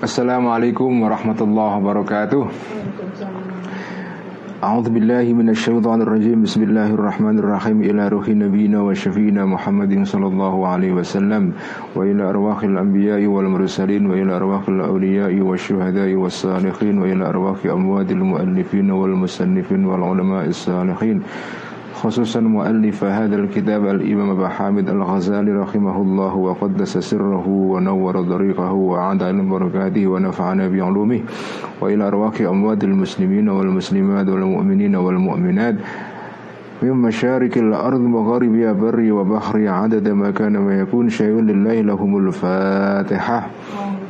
Assalamualaikum warahmatullahi wabarakatuh. أعوذ بالله من الشيطان الرجيم بسم الله الرحمن الرحيم إلى روح نبينا وشفينا محمد صلى الله عليه وسلم وإلى أرواح الأنبياء والمرسلين وإلى أرواح الأولياء والشهداء والصالحين وإلى أرواح أموات المؤلفين والمصنفين والعلماء الصالحين خصوصا مؤلف هذا الكتاب الإمام أبا حامد الغزالي رحمه الله وقدس سره ونور طريقه وعاد علم بركاته ونفعنا بعلومه وإلى أرواح أموات المسلمين والمسلمات والمؤمنين والمؤمنات من مشارق الأرض مغاربها بري وبحري عدد ما كان ما يكون شيء لله لهم الفاتحة.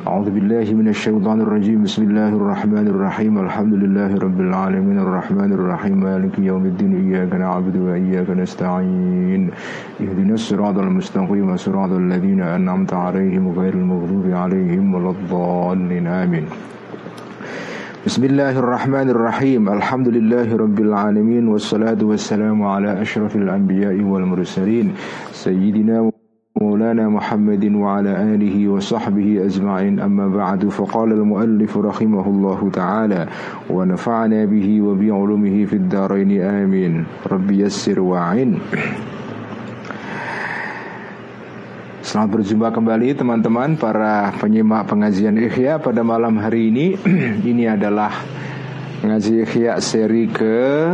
أعوذ بالله من الشيطان الرجيم. بسم الله الرحمن الرحيم. الحمد لله رب العالمين. الرحمن الرحيم. مالك يوم الدين. إياك نعبد وإياك نستعين. اهدنا الصراط المستقيم. صراط الذين أنعمت عليهم غير المغضوب عليهم ولا الضالين. آمين. بسم الله الرحمن الرحيم. الحمد لله رب العالمين والصلاة والسلام على أشرف الأنبياء والمرسلين سيدنا مولانا محمد وعلى آله وصحبه أجمعين أما بعد فقال المؤلف رحمه الله تعالى ونفعنا به وبعلومه في الدارين آمين رب يسر وعين Selamat berjumpa kembali teman-teman para penyimak pengajian Ikhya pada malam hari ini Ini adalah ngaji Ikhya seri ke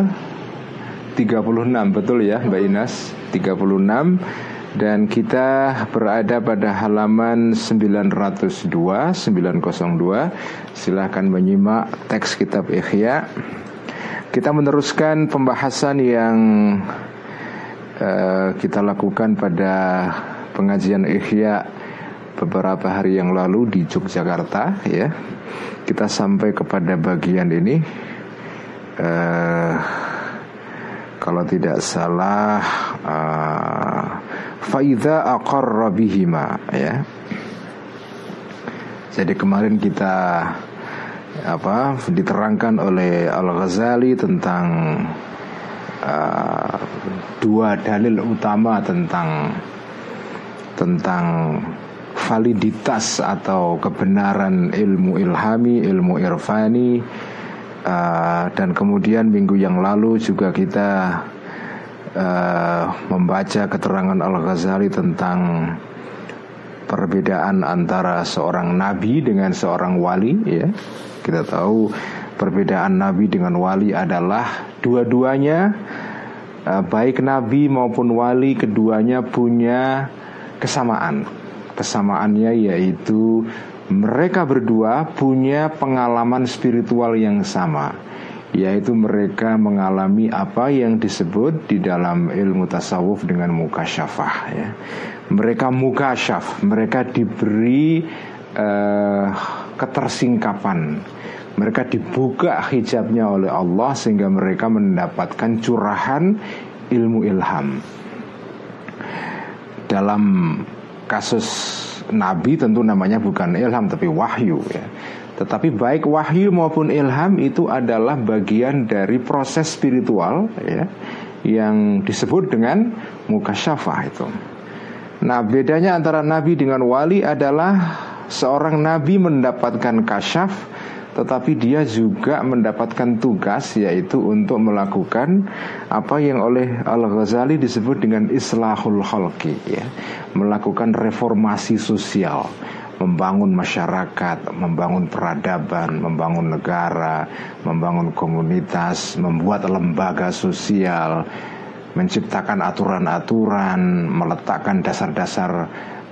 36 betul ya Mbak Inas 36 dan kita berada pada halaman 902 902 silahkan menyimak teks kitab Ikhya kita meneruskan pembahasan yang uh, kita lakukan pada pengajian Ikhya beberapa hari yang lalu di Yogyakarta ya. Kita sampai kepada bagian ini. Uh, kalau tidak salah uh, faida aqarra bihima ya. Jadi kemarin kita apa diterangkan oleh Al-Ghazali tentang uh, dua dalil utama tentang tentang validitas atau kebenaran ilmu ilhami, ilmu irfani uh, dan kemudian minggu yang lalu juga kita uh, membaca keterangan Al-Ghazali tentang perbedaan antara seorang nabi dengan seorang wali ya. Kita tahu perbedaan nabi dengan wali adalah dua-duanya uh, baik nabi maupun wali keduanya punya kesamaan. Kesamaannya yaitu mereka berdua punya pengalaman spiritual yang sama yaitu mereka mengalami apa yang disebut di dalam ilmu tasawuf dengan mukasyafah ya. Mereka mukasyaf, mereka diberi uh, ketersingkapan. Mereka dibuka hijabnya oleh Allah sehingga mereka mendapatkan curahan ilmu ilham. Dalam kasus nabi tentu namanya bukan ilham tapi wahyu ya. Tetapi baik wahyu maupun ilham itu adalah bagian dari proses spiritual ya yang disebut dengan mukasyafah itu. Nah, bedanya antara nabi dengan wali adalah seorang nabi mendapatkan kasyaf tetapi dia juga mendapatkan tugas yaitu untuk melakukan apa yang oleh Al-Ghazali disebut dengan islahul khalqi ya, melakukan reformasi sosial membangun masyarakat, membangun peradaban, membangun negara, membangun komunitas, membuat lembaga sosial, menciptakan aturan-aturan, meletakkan dasar-dasar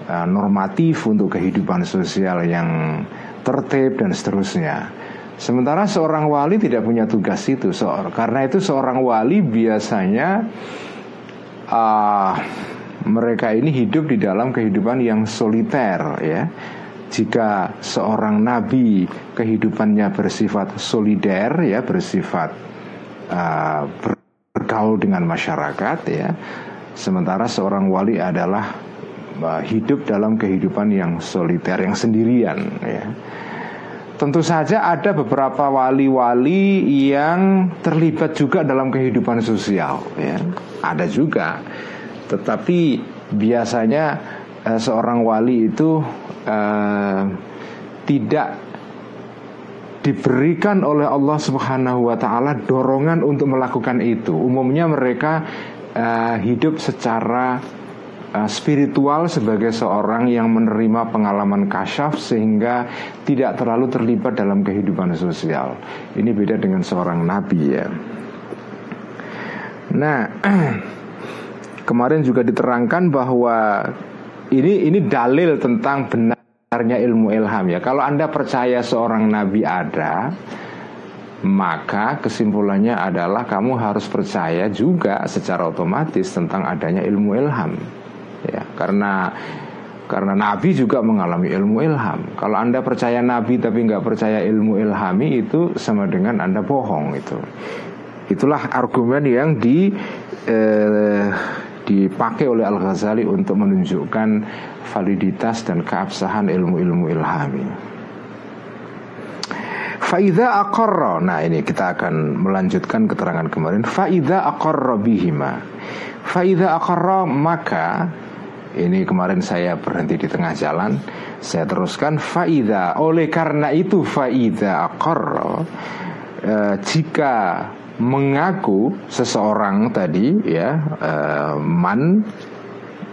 uh, normatif untuk kehidupan sosial yang tertib dan seterusnya. Sementara seorang wali tidak punya tugas itu, so, karena itu seorang wali biasanya uh, mereka ini hidup di dalam kehidupan yang soliter ya jika seorang nabi kehidupannya bersifat solider ya bersifat uh, bergaul dengan masyarakat ya sementara seorang wali adalah uh, hidup dalam kehidupan yang soliter yang sendirian ya Tentu saja ada beberapa wali-wali yang terlibat juga dalam kehidupan sosial ya. Ada juga. Tetapi biasanya uh, seorang wali itu uh, tidak diberikan oleh Allah Subhanahu wa taala dorongan untuk melakukan itu. Umumnya mereka uh, hidup secara spiritual sebagai seorang yang menerima pengalaman kasyaf sehingga tidak terlalu terlibat dalam kehidupan sosial. Ini beda dengan seorang nabi ya. Nah, kemarin juga diterangkan bahwa ini ini dalil tentang benarnya ilmu ilham ya. Kalau Anda percaya seorang nabi ada, maka kesimpulannya adalah kamu harus percaya juga secara otomatis tentang adanya ilmu ilham. Ya, karena karena Nabi juga mengalami ilmu ilham. Kalau anda percaya Nabi tapi nggak percaya ilmu ilhami itu sama dengan anda bohong itu. Itulah argumen yang di eh, dipakai oleh Al Ghazali untuk menunjukkan validitas dan keabsahan ilmu-ilmu ilhami. Faida akorro, nah ini kita akan melanjutkan keterangan kemarin. Faida akorro bihima, faida akorro maka ini kemarin saya berhenti di tengah jalan. Saya teruskan faida. Oleh karena itu faida akorro, eh, jika mengaku seseorang tadi ya uh, man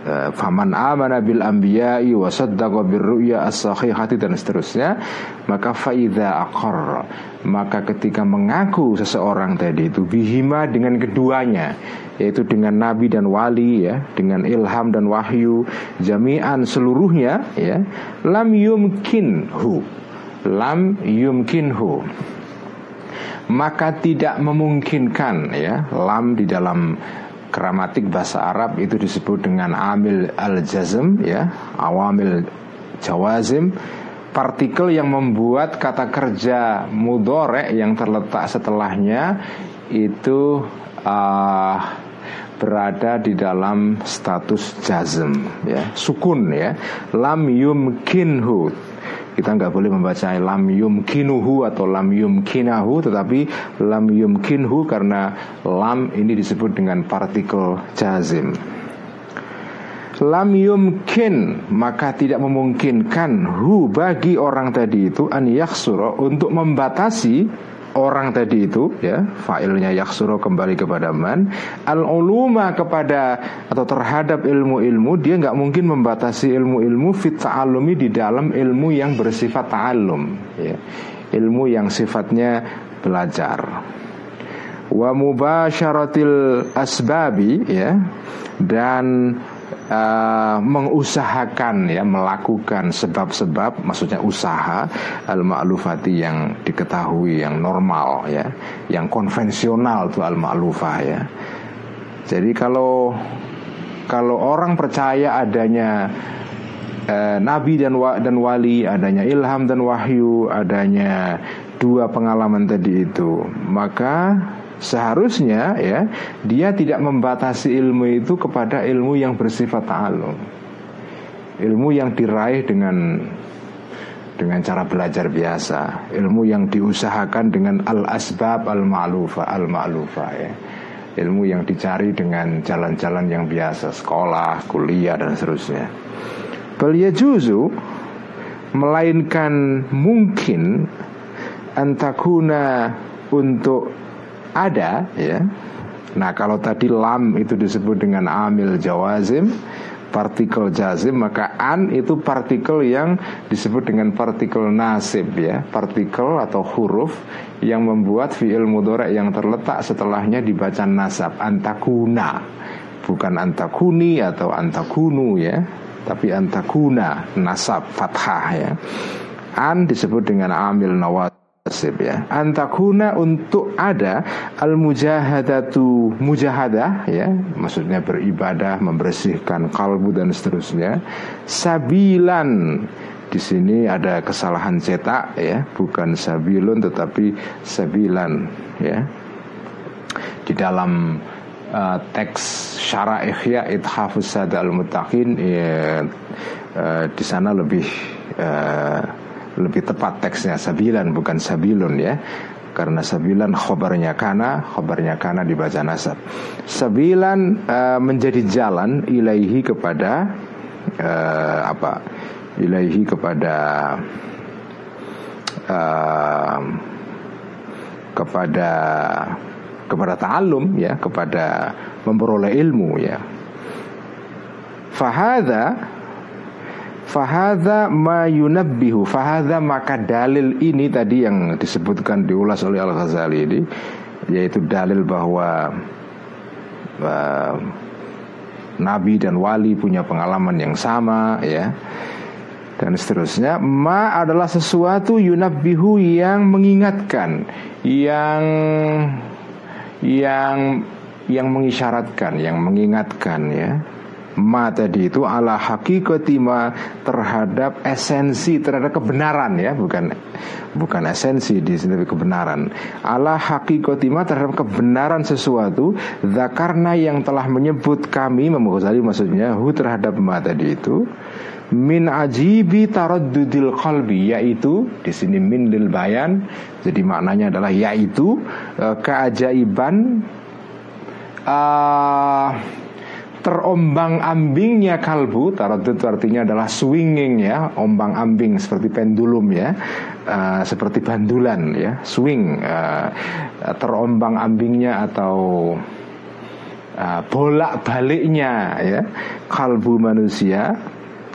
uh, faman amana bil anbiya'i wa saddaqa bir ru'ya as-sahihati dan seterusnya maka faida aqar maka ketika mengaku seseorang tadi itu bihima dengan keduanya yaitu dengan nabi dan wali ya dengan ilham dan wahyu jami'an seluruhnya ya lam yumkinhu. Lam yumkinhu maka tidak memungkinkan ya lam di dalam gramatik bahasa Arab itu disebut dengan amil al-jazm ya awamil jawazim. Partikel yang membuat kata kerja mudore yang terletak setelahnya itu uh, berada di dalam status jazm ya sukun ya. Lam yumkinhu kita nggak boleh membaca lam yumkinuhu atau lam yumkinahu tetapi lam yumkinhu karena lam ini disebut dengan partikel jazim. Lam yumkin maka tidak memungkinkan hu bagi orang tadi itu an yaksuro untuk membatasi orang tadi itu ya failnya yaksuro kembali kepada man al uluma kepada atau terhadap ilmu-ilmu dia nggak mungkin membatasi ilmu-ilmu fit ta'allumi di dalam ilmu yang bersifat ta'allum ya. Ilmu yang sifatnya belajar. Wa mubasyaratil asbabi ya dan uh, mengusahakan ya melakukan sebab-sebab maksudnya usaha al ma'lufati yang diketahui yang normal ya yang konvensional tuh al ma'lufah ya. Jadi kalau kalau orang percaya adanya uh, nabi dan wa, dan wali adanya ilham dan wahyu adanya dua pengalaman tadi itu maka Seharusnya ya dia tidak membatasi ilmu itu kepada ilmu yang bersifat ta'alum Ilmu yang diraih dengan dengan cara belajar biasa, ilmu yang diusahakan dengan al-asbab al-ma'lufa al-ma'lufa ya. Ilmu yang dicari dengan jalan-jalan yang biasa, sekolah, kuliah dan seterusnya. Belia juzu melainkan mungkin antakuna untuk ada ya. Nah kalau tadi lam itu disebut dengan amil jawazim partikel jazim maka an itu partikel yang disebut dengan partikel nasib ya. Partikel atau huruf yang membuat fiil mudorek yang terletak setelahnya dibaca nasab antakuna. Bukan antakuni atau antakunu ya. Tapi antakuna nasab fathah ya. An disebut dengan amil nawat Sip ya. Antakuna untuk ada al mujahadatu mujahadah ya, maksudnya beribadah, membersihkan kalbu dan seterusnya. Sabilan di sini ada kesalahan cetak ya, bukan sabilun tetapi sabilan ya. Di dalam uh, teks syara ikhya ithafus al mutaqin ya, uh, di sana lebih uh, lebih tepat teksnya sabilan bukan sabilun ya. Karena sembilan khobarnya kana khobarnya kana dibaca nasab. Sembilan uh, menjadi jalan ilaihi kepada uh, apa? Ilaihi kepada uh, kepada kepada ta'allum ya. Kepada memperoleh ilmu ya. Fahada Fahadha ma yunabbihu. Fahadha maka dalil ini tadi yang disebutkan diulas oleh Al-Ghazali ini Yaitu dalil bahwa uh, Nabi dan wali punya pengalaman yang sama ya. Dan seterusnya ma adalah sesuatu yunabbihu yang mengingatkan yang yang yang mengisyaratkan yang mengingatkan ya ma tadi itu ala hakikati ma terhadap esensi terhadap kebenaran ya bukan bukan esensi di sini kebenaran. Ala hakikati ma terhadap kebenaran sesuatu zakarna yang telah menyebut kami Imam maksudnya hu terhadap ma tadi itu min ajibi taraddudil qalbi yaitu di sini min lil bayan jadi maknanya adalah yaitu uh, keajaiban uh, terombang ambingnya kalbu taradud artinya adalah swinging ya ombang ambing seperti pendulum ya uh, seperti bandulan ya swing uh, terombang ambingnya atau uh, bolak baliknya ya kalbu manusia.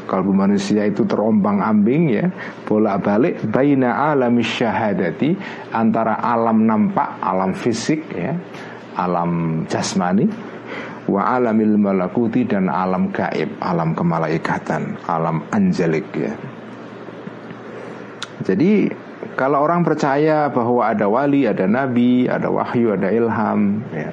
Kalbu manusia itu terombang ambing ya bolak balik baina alam syahadati antara alam nampak alam fisik ya alam jasmani wa alamil malakuti dan alam gaib, alam kemalaikatan, alam angelik ya. Jadi kalau orang percaya bahwa ada wali, ada nabi, ada wahyu, ada ilham, ya,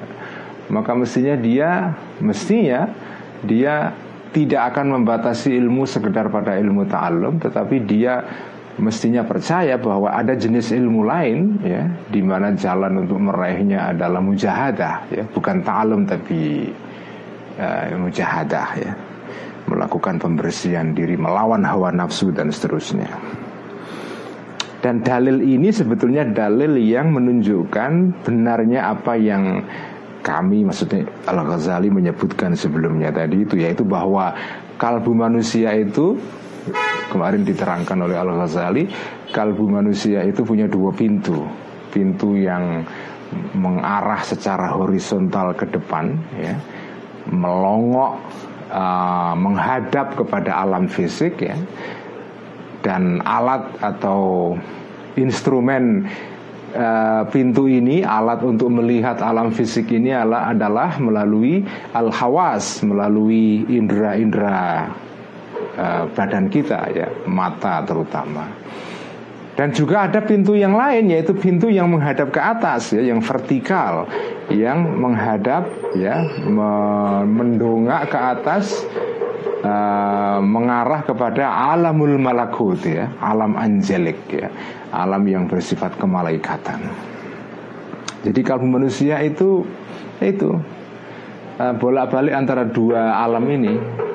maka mestinya dia mestinya dia tidak akan membatasi ilmu sekedar pada ilmu ta'allum tetapi dia mestinya percaya bahwa ada jenis ilmu lain ya di mana jalan untuk meraihnya adalah mujahadah ya. Bukan ta'allum tapi uh, mujahadah ya. Melakukan pembersihan diri melawan hawa nafsu dan seterusnya. Dan dalil ini sebetulnya dalil yang menunjukkan benarnya apa yang kami maksudnya Al Ghazali menyebutkan sebelumnya tadi itu yaitu bahwa kalbu manusia itu kemarin diterangkan oleh Al Ghazali kalbu manusia itu punya dua pintu. Pintu yang mengarah secara horizontal ke depan ya. Melongok uh, menghadap kepada alam fisik ya. Dan alat atau instrumen uh, pintu ini alat untuk melihat alam fisik ini adalah, adalah melalui al hawas melalui indera-indera uh, badan kita ya mata terutama dan juga ada pintu yang lain yaitu pintu yang menghadap ke atas ya, yang vertikal, yang menghadap ya mendongak ke atas uh, mengarah kepada alamul malakut ya, alam angelik ya, alam yang bersifat kemalaikatan. Jadi kalau manusia itu itu uh, bolak-balik antara dua alam ini.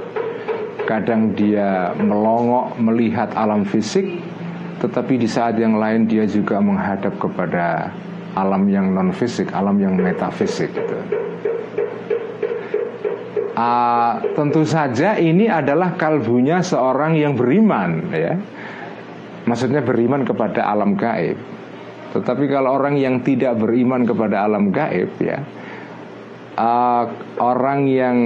Kadang dia melongok melihat alam fisik, tetapi di saat yang lain dia juga menghadap kepada alam yang non fisik, alam yang metafisik gitu. Uh, tentu saja ini adalah kalbunya seorang yang beriman ya. Maksudnya beriman kepada alam gaib. Tetapi kalau orang yang tidak beriman kepada alam gaib ya, uh, orang yang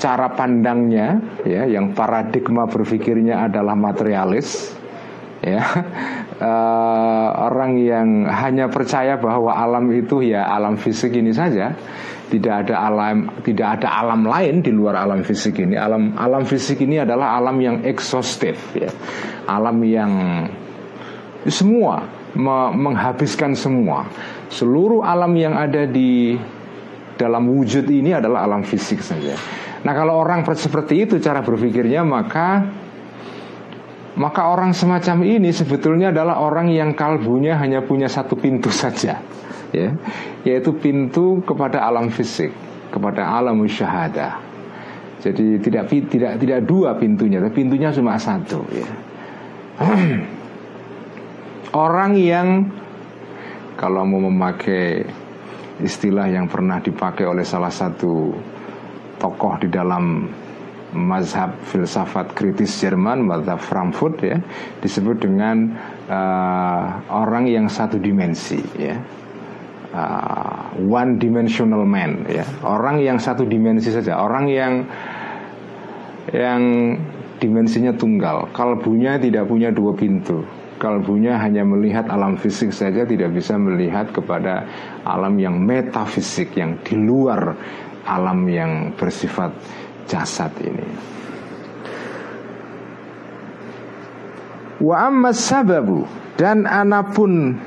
cara pandangnya ya, yang paradigma berpikirnya adalah materialis, ya. Uh, orang yang hanya percaya bahwa alam itu ya alam fisik ini saja tidak ada alam tidak ada alam lain di luar alam fisik ini. Alam alam fisik ini adalah alam yang ekshaustif ya. Alam yang semua me menghabiskan semua. Seluruh alam yang ada di dalam wujud ini adalah alam fisik saja nah kalau orang seperti itu cara berpikirnya maka maka orang semacam ini sebetulnya adalah orang yang kalbunya hanya punya satu pintu saja, ya, yaitu pintu kepada alam fisik, kepada alam syahada. Jadi tidak tidak tidak dua pintunya, tapi pintunya cuma satu. Ya. orang yang kalau mau memakai istilah yang pernah dipakai oleh salah satu tokoh di dalam mazhab filsafat kritis Jerman, mazhab Frankfurt ya, disebut dengan uh, orang yang satu dimensi ya. Uh, one dimensional man ya. Orang yang satu dimensi saja, orang yang yang dimensinya tunggal, kalbunya tidak punya dua pintu. Kalbunya hanya melihat alam fisik saja, tidak bisa melihat kepada alam yang metafisik, yang di luar alam yang bersifat jasad ini. Wa amma sababu dan anapun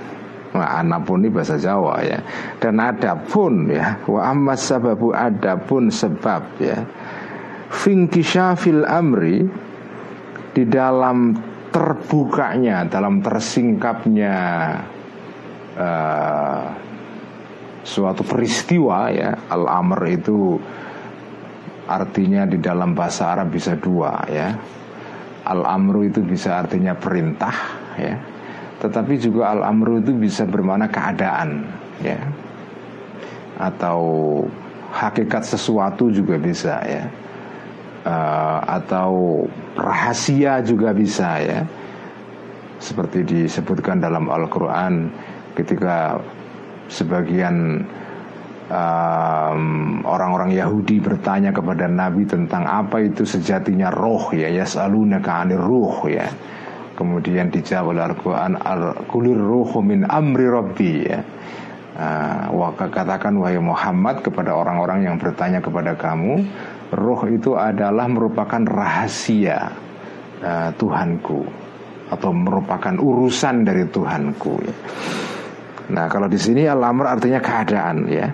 Wah, anapun ini bahasa Jawa ya. Dan adapun ya, wa amma sababu adapun sebab ya. Finkishafil amri di dalam terbukanya, dalam tersingkapnya uh, suatu peristiwa ya. Al-amr itu artinya di dalam bahasa Arab bisa dua ya. Al-amru itu bisa artinya perintah ya. Tetapi juga al-amru itu bisa bermakna keadaan ya. Atau hakikat sesuatu juga bisa ya. Uh, atau rahasia juga bisa ya. Seperti disebutkan dalam Al-Qur'an ketika sebagian orang-orang um, Yahudi bertanya kepada Nabi tentang apa itu sejatinya roh ya yas'alunaka 'anir ruh ya. Kemudian dijawab oleh Al-Qur'an al-kulir ruhu min amri rabbi ya. Uh, katakan wahai Muhammad kepada orang-orang yang bertanya kepada kamu, roh itu adalah merupakan rahasia uh, Tuhanku atau merupakan urusan dari Tuhanku. Ya. Nah, kalau di sini al-amr artinya keadaan ya.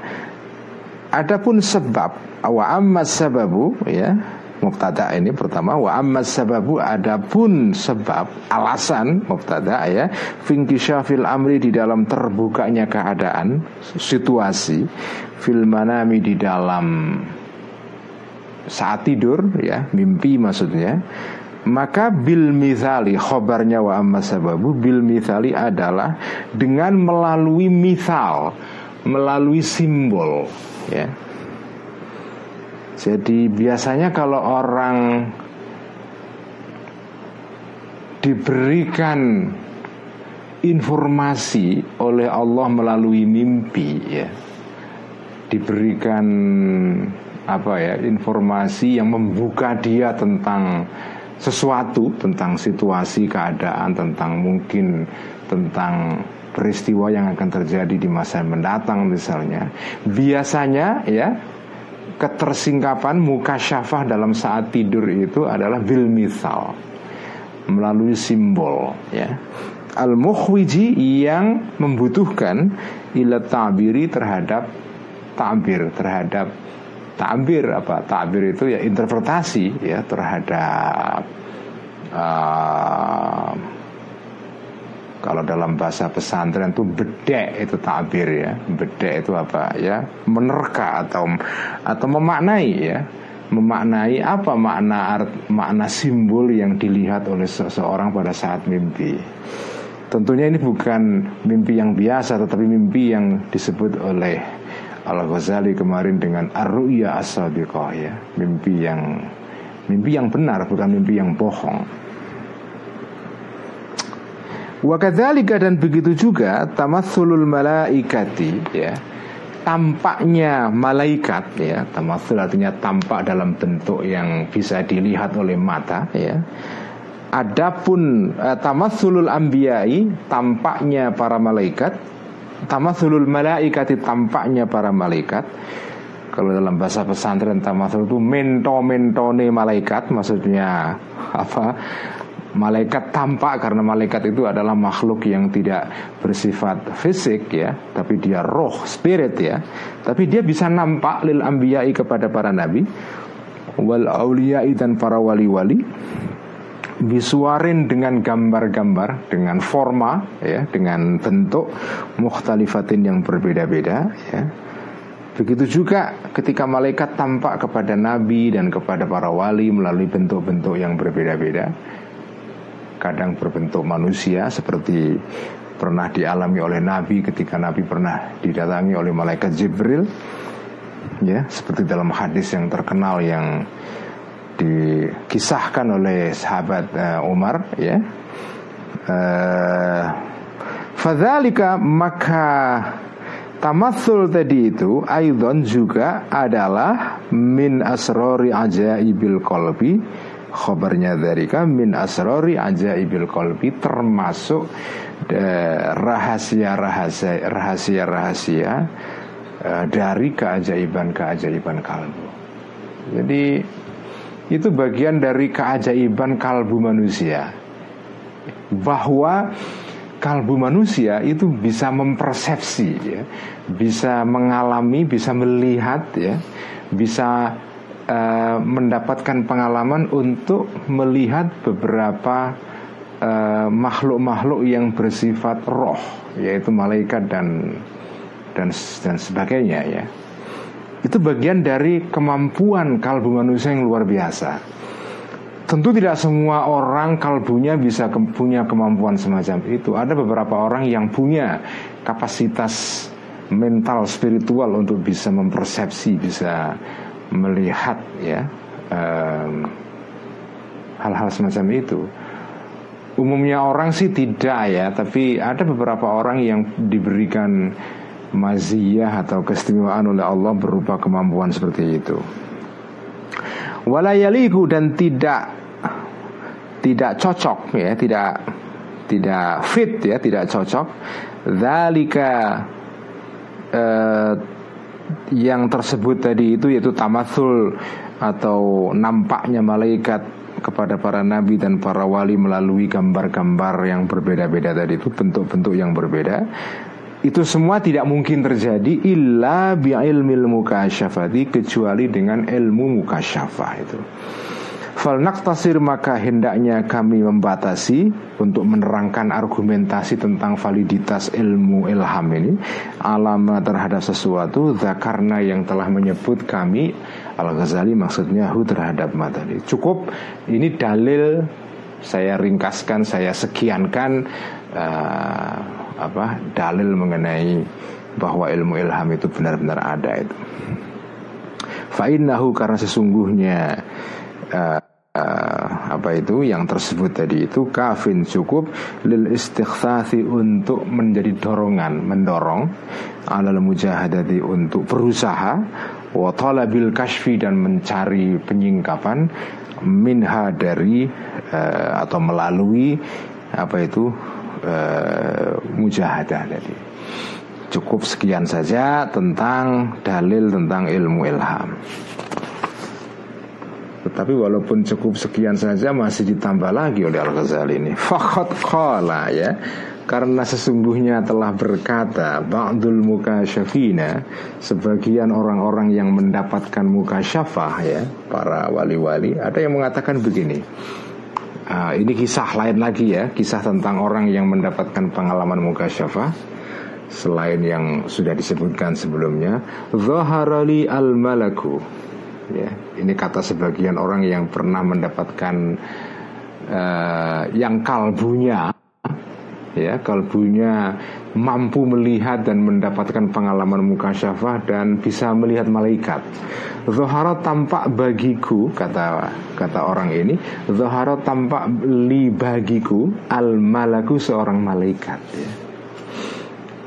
Adapun sebab wa amma sababu ya mubtada ini pertama wa amma sababu adapun sebab alasan mubtada ya finkishafil amri di dalam terbukanya keadaan situasi fil manami di dalam saat tidur ya mimpi maksudnya maka bil misali khobarnya wa amma sababu bil misali adalah dengan melalui misal melalui simbol ya. Jadi biasanya kalau orang diberikan informasi oleh Allah melalui mimpi ya. Diberikan apa ya, informasi yang membuka dia tentang sesuatu, tentang situasi, keadaan, tentang mungkin tentang peristiwa yang akan terjadi di masa mendatang misalnya. Biasanya ya ketersingkapan muka syafah dalam saat tidur itu adalah bil misal melalui simbol ya. Al mukhwiji yang membutuhkan ila ta'biri terhadap ta'bir terhadap ta'bir apa ta'bir itu ya interpretasi ya terhadap uh, kalau dalam bahasa pesantren itu bedek itu tabir ya. Bedek itu apa ya? Menerka atau atau memaknai ya. Memaknai apa makna art, makna simbol yang dilihat oleh seseorang pada saat mimpi. Tentunya ini bukan mimpi yang biasa tetapi mimpi yang disebut oleh Al-Ghazali kemarin dengan ar-ru'ya as ya. Mimpi yang mimpi yang benar bukan mimpi yang bohong. Wakadzalika dan begitu juga tamatsulul malaikati ya. Tampaknya malaikat ya, tamatsul artinya tampak dalam bentuk yang bisa dilihat oleh mata ya. Adapun uh, tamatsulul ambiyai tampaknya para malaikat, tamatsulul malaikati tampaknya para malaikat. Kalau dalam bahasa pesantren tamatsul itu mento-mentone malaikat maksudnya apa? malaikat tampak karena malaikat itu adalah makhluk yang tidak bersifat fisik ya, tapi dia roh, spirit ya. Tapi dia bisa nampak lil ambiyai kepada para nabi, wal auliyai dan para wali-wali bisuarin dengan gambar-gambar, dengan forma ya, dengan bentuk mukhtalifatin yang berbeda-beda ya. Begitu juga ketika malaikat tampak kepada nabi dan kepada para wali melalui bentuk-bentuk yang berbeda-beda kadang berbentuk manusia seperti pernah dialami oleh Nabi ketika Nabi pernah didatangi oleh malaikat Jibril ya seperti dalam hadis yang terkenal yang dikisahkan oleh sahabat uh, Umar ya uh, fadzalika maka tamatsul tadi itu aidon juga adalah min asrori ajaibil kolbi Khobarnya dari min asrori ajaibil kolbi termasuk rahasia-rahasia rahasia-rahasia uh, dari keajaiban-keajaiban kalbu. Jadi itu bagian dari keajaiban kalbu manusia. Bahwa kalbu manusia itu bisa mempersepsi ya, bisa mengalami, bisa melihat ya, bisa uh, mendapatkan pengalaman untuk melihat beberapa Eh, makhluk-makhluk uh, yang bersifat roh yaitu malaikat dan dan dan sebagainya ya itu bagian dari kemampuan kalbu manusia yang luar biasa. Tentu tidak semua orang kalbunya bisa ke, punya kemampuan semacam itu. Ada beberapa orang yang punya kapasitas mental spiritual untuk bisa mempersepsi bisa melihat ya hal-hal um, semacam itu. Umumnya orang sih tidak ya, tapi ada beberapa orang yang diberikan maziyah atau keistimewaan oleh Allah berupa kemampuan seperti itu. Walayaliku dan tidak tidak cocok ya, tidak tidak fit ya, tidak cocok. Zalika eh, yang tersebut tadi itu yaitu tamasul atau nampaknya malaikat kepada para nabi dan para wali melalui gambar-gambar yang berbeda-beda tadi itu bentuk-bentuk yang berbeda itu semua tidak mungkin terjadi illa bi ilmil mukasyafati kecuali dengan ilmu mukasyafah itu. Fal naktasir maka hendaknya kami membatasi untuk menerangkan argumentasi tentang validitas ilmu ilham ini alama terhadap sesuatu zakarna yang telah menyebut kami Al Ghazali maksudnya hu terhadap materi. Cukup ini dalil saya ringkaskan saya sekiankan uh, apa dalil mengenai bahwa ilmu ilham itu benar-benar ada itu. Fa'innahu karena sesungguhnya uh, uh, apa itu yang tersebut tadi itu kafin cukup lil istighfathi untuk menjadi dorongan mendorong alal mujahadati untuk berusaha wa talabil kashfi dan mencari penyingkapan minha dari uh, atau melalui apa itu uh, mujahadah tadi cukup sekian saja tentang dalil tentang ilmu ilham tetapi walaupun cukup sekian saja masih ditambah lagi oleh Al-Ghazali ini. Fakot kola ya. Karena sesungguhnya telah berkata Ba'dul mukasyafina Sebagian orang-orang yang mendapatkan mukasyafah ya Para wali-wali Ada yang mengatakan begini uh, Ini kisah lain lagi ya Kisah tentang orang yang mendapatkan pengalaman mukasyafah Selain yang sudah disebutkan sebelumnya. Zaharali al-malaku. Ya ini kata sebagian orang yang pernah mendapatkan uh, yang kalbunya ya kalbunya mampu melihat dan mendapatkan pengalaman muka syafah dan bisa melihat malaikat. Zohara tampak bagiku kata kata orang ini. Zohara tampak li bagiku al malaku seorang malaikat. Ya.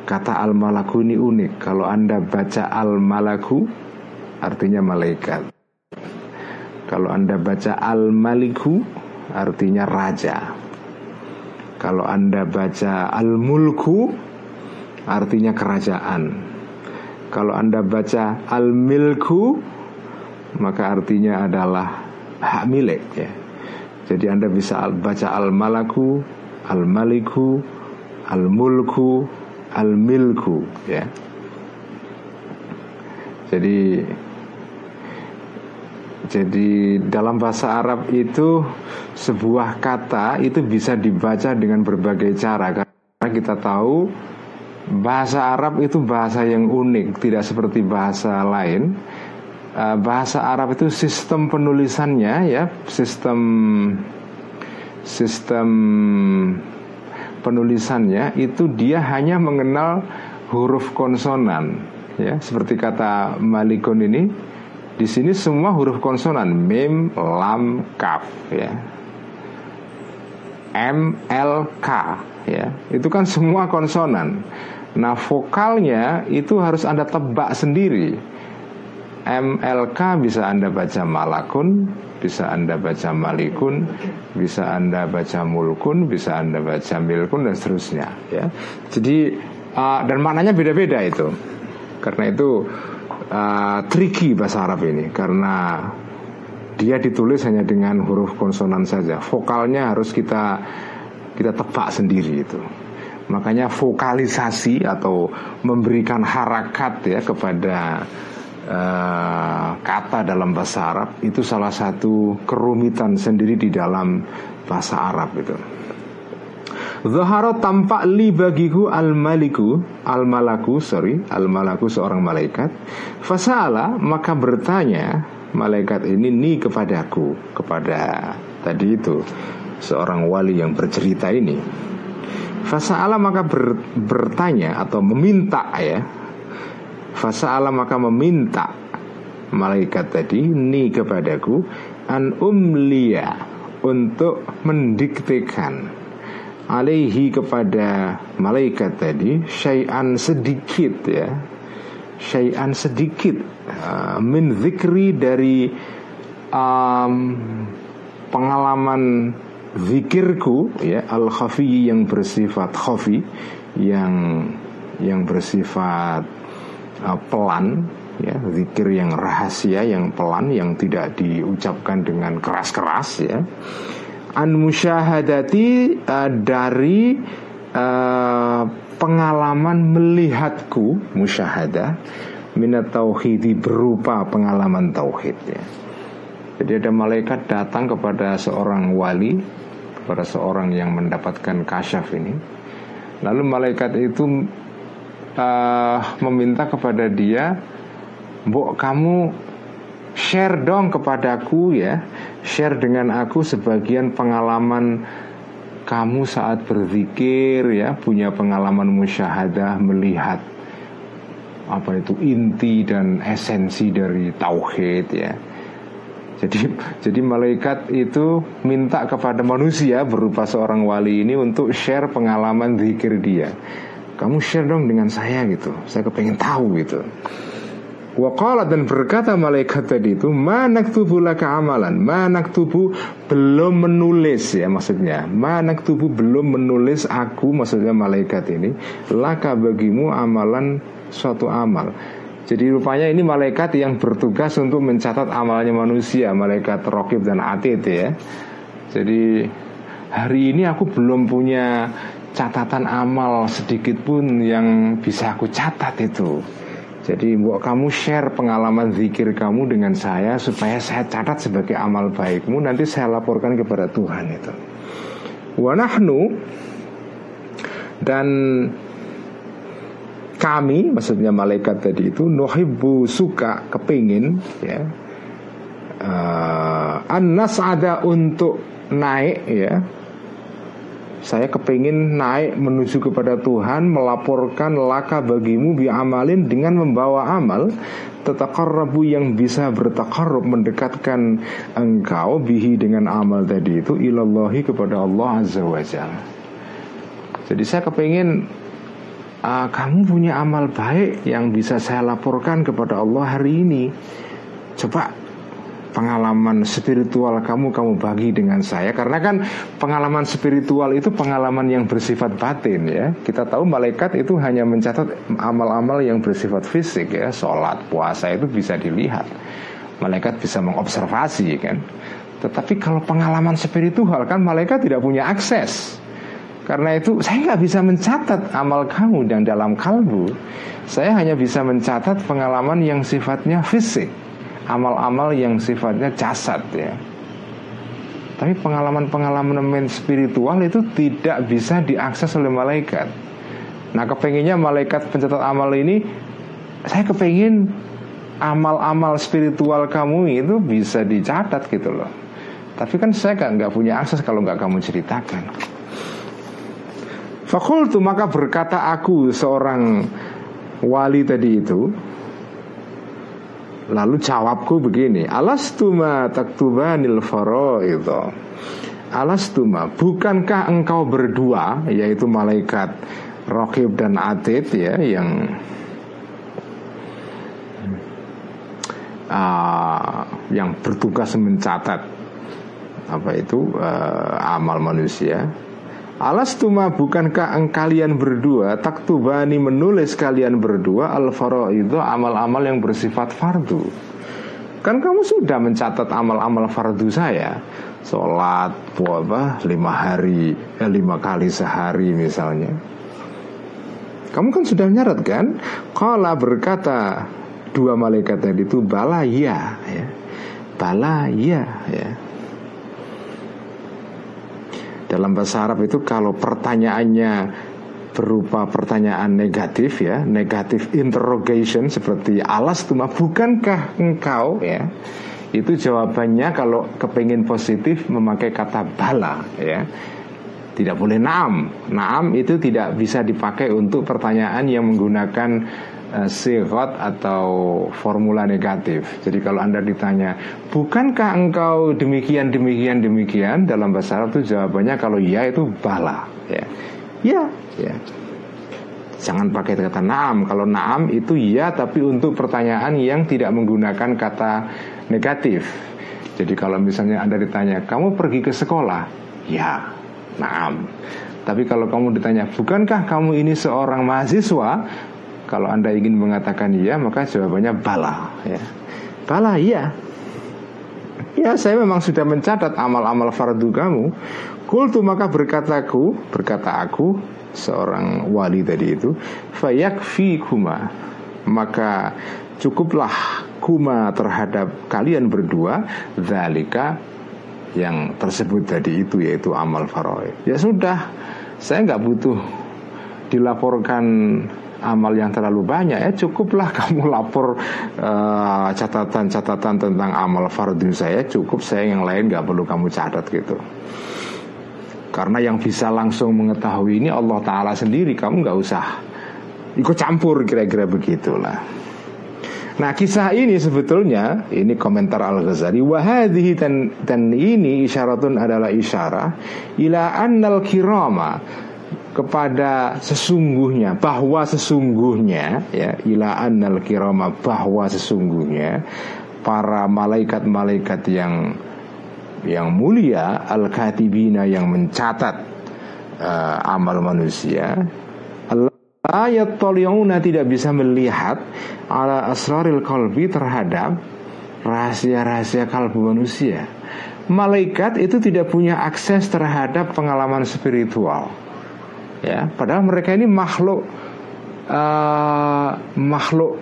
Kata al malaku ini unik. Kalau anda baca al malaku artinya malaikat. Kalau Anda baca Al-Maliku artinya raja. Kalau Anda baca Al-Mulku artinya kerajaan. Kalau Anda baca Al-Milku maka artinya adalah hak milik ya. Jadi Anda bisa baca Al-Malaku, Al-Maliku, Al-Mulku, Al-Milku ya. Jadi jadi dalam bahasa Arab itu sebuah kata itu bisa dibaca dengan berbagai cara karena kita tahu bahasa Arab itu bahasa yang unik, tidak seperti bahasa lain. Eh, bahasa Arab itu sistem penulisannya ya, sistem sistem penulisannya itu dia hanya mengenal huruf konsonan ya seperti kata Malikun ini di sini semua huruf konsonan mim lam kaf ya M L K ya itu kan semua konsonan nah vokalnya itu harus anda tebak sendiri MLK bisa Anda baca malakun, bisa Anda baca malikun, bisa Anda baca mulkun, bisa Anda baca milkun dan seterusnya ya. Jadi uh, dan maknanya beda-beda itu. Karena itu uh, tricky bahasa Arab ini karena dia ditulis hanya dengan huruf konsonan saja. Vokalnya harus kita kita tebak sendiri itu. Makanya vokalisasi atau memberikan harakat ya kepada uh, kata dalam bahasa Arab itu salah satu kerumitan sendiri di dalam bahasa Arab itu. Zahara tampak li bagiku al maliku al malaku sorry al malaku seorang malaikat. Fasala maka bertanya malaikat ini ni kepadaku kepada tadi itu seorang wali yang bercerita ini. Fasala maka ber, bertanya atau meminta ya Fasa'ala maka meminta malaikat tadi ni kepadaku an umliya untuk mendiktekan alaihi kepada malaikat tadi syai'an sedikit ya. Syai'an sedikit uh, min zikri dari um, pengalaman zikirku ya al khafi yang bersifat khafi yang yang bersifat uh, pelan ya zikir yang rahasia yang pelan yang tidak diucapkan dengan keras-keras ya an musyahadati uh, dari uh, pengalaman melihatku musyahadah minat tauhidi berupa pengalaman tauhid ya. Jadi ada malaikat datang kepada seorang wali kepada seorang yang mendapatkan kasyaf ini. Lalu malaikat itu uh, meminta kepada dia, "Mbok kamu share dong kepadaku ya, share dengan aku sebagian pengalaman kamu saat berzikir ya, punya pengalaman musyahadah melihat apa itu inti dan esensi dari tauhid ya." Jadi jadi malaikat itu minta kepada manusia berupa seorang wali ini untuk share pengalaman zikir dia. Kamu share dong dengan saya gitu. Saya kepengen tahu gitu Waqala dan berkata malaikat tadi itu Manak tubuh laka amalan? Manak tubuh belum menulis ya maksudnya. Manak tubuh belum menulis aku Maksudnya malaikat ini Laka bagimu amalan suatu amal. Jadi rupanya ini malaikat yang bertugas untuk mencatat amalnya manusia Malaikat rokib dan atid ya. Jadi hari ini aku belum punya catatan amal sedikit pun yang bisa aku catat itu. Jadi buat kamu share pengalaman zikir kamu dengan saya supaya saya catat sebagai amal baikmu nanti saya laporkan kepada Tuhan itu. Wanahnu dan kami maksudnya malaikat tadi itu nuhibbu suka kepingin ya uh, an ada untuk naik ya saya kepingin naik menuju kepada Tuhan Melaporkan laka bagimu bi amalin dengan membawa amal. Tetakarrabu yang bisa bertakarrub Mendekatkan engkau bihi dengan amal tadi itu Ilallahi kepada Allah Azza wa Jalla. Jadi saya kepingin uh, Kamu punya amal baik yang bisa saya laporkan kepada Allah hari ini. Coba pengalaman spiritual kamu kamu bagi dengan saya. Karena kan pengalaman spiritual itu pengalaman yang bersifat batin ya. Kita tahu malaikat itu hanya mencatat amal-amal yang bersifat fisik ya. Sholat puasa itu bisa dilihat. Malaikat bisa mengobservasi kan. Tetapi kalau pengalaman spiritual kan malaikat tidak punya akses. Karena itu saya nggak bisa mencatat amal kamu yang dalam kalbu. Saya hanya bisa mencatat pengalaman yang sifatnya fisik amal-amal yang sifatnya jasad ya. Tapi pengalaman-pengalaman spiritual itu tidak bisa diakses oleh malaikat. Nah kepenginnya malaikat pencatat amal ini Saya kepengin amal-amal spiritual kamu itu bisa dicatat gitu loh Tapi kan saya nggak punya akses kalau nggak kamu ceritakan Fakultu maka berkata aku seorang wali tadi itu Lalu jawabku begini Alastuma taktubanil itu Alastuma Bukankah engkau berdua Yaitu malaikat Rokib dan Atid ya Yang uh, Yang bertugas mencatat Apa itu uh, Amal manusia Alas tuma bukankah kalian berdua Taktubani menulis kalian berdua al itu amal-amal yang bersifat fardu? Kan kamu sudah mencatat amal-amal fardu saya. Sholat, puasa, lima hari, eh, lima kali sehari misalnya. Kamu kan sudah nyarat kan? Kala berkata dua malaikat tadi itu bala ya, ya. Bala ya, ya dalam bahasa Arab itu kalau pertanyaannya berupa pertanyaan negatif ya, negatif interrogation seperti alas tuma bukankah engkau ya? Itu jawabannya kalau kepingin positif memakai kata bala ya. Tidak boleh naam. Naam itu tidak bisa dipakai untuk pertanyaan yang menggunakan uh, atau formula negatif. Jadi kalau Anda ditanya, bukankah engkau demikian demikian demikian dalam bahasa Arab itu jawabannya kalau ya itu bala, ya. Ya, ya. Jangan pakai kata naam. Kalau naam itu ya tapi untuk pertanyaan yang tidak menggunakan kata negatif. Jadi kalau misalnya Anda ditanya, "Kamu pergi ke sekolah?" Ya, naam. Tapi kalau kamu ditanya, "Bukankah kamu ini seorang mahasiswa?" Kalau Anda ingin mengatakan iya, maka jawabannya bala ya. Bala iya. Ya, saya memang sudah mencatat amal-amal fardu kamu. Kultu maka berkataku, berkata aku seorang wali tadi itu, fayakfi kuma. Maka cukuplah kuma terhadap kalian berdua zalika yang tersebut tadi itu yaitu amal faraid. Ya sudah, saya nggak butuh dilaporkan amal yang terlalu banyak ya cukuplah kamu lapor eh, catatan-catatan uh, tentang amal fardu saya cukup. Saya yang lain nggak perlu kamu catat gitu. Karena yang bisa langsung mengetahui ini Allah Taala sendiri kamu nggak usah ikut campur kira-kira begitulah. Nah kisah ini sebetulnya ini komentar Al Ghazali wahadhi dan dan ini isyaratun adalah isyarah ila annal kirama kepada sesungguhnya bahwa sesungguhnya ya ila annal kirama bahwa sesungguhnya para malaikat-malaikat yang yang mulia al-katibina yang mencatat uh, amal manusia ayat toliona tidak bisa melihat ala asraril kalbi terhadap rahasia-rahasia kalbu manusia. Malaikat itu tidak punya akses terhadap pengalaman spiritual ya padahal mereka ini makhluk uh, makhluk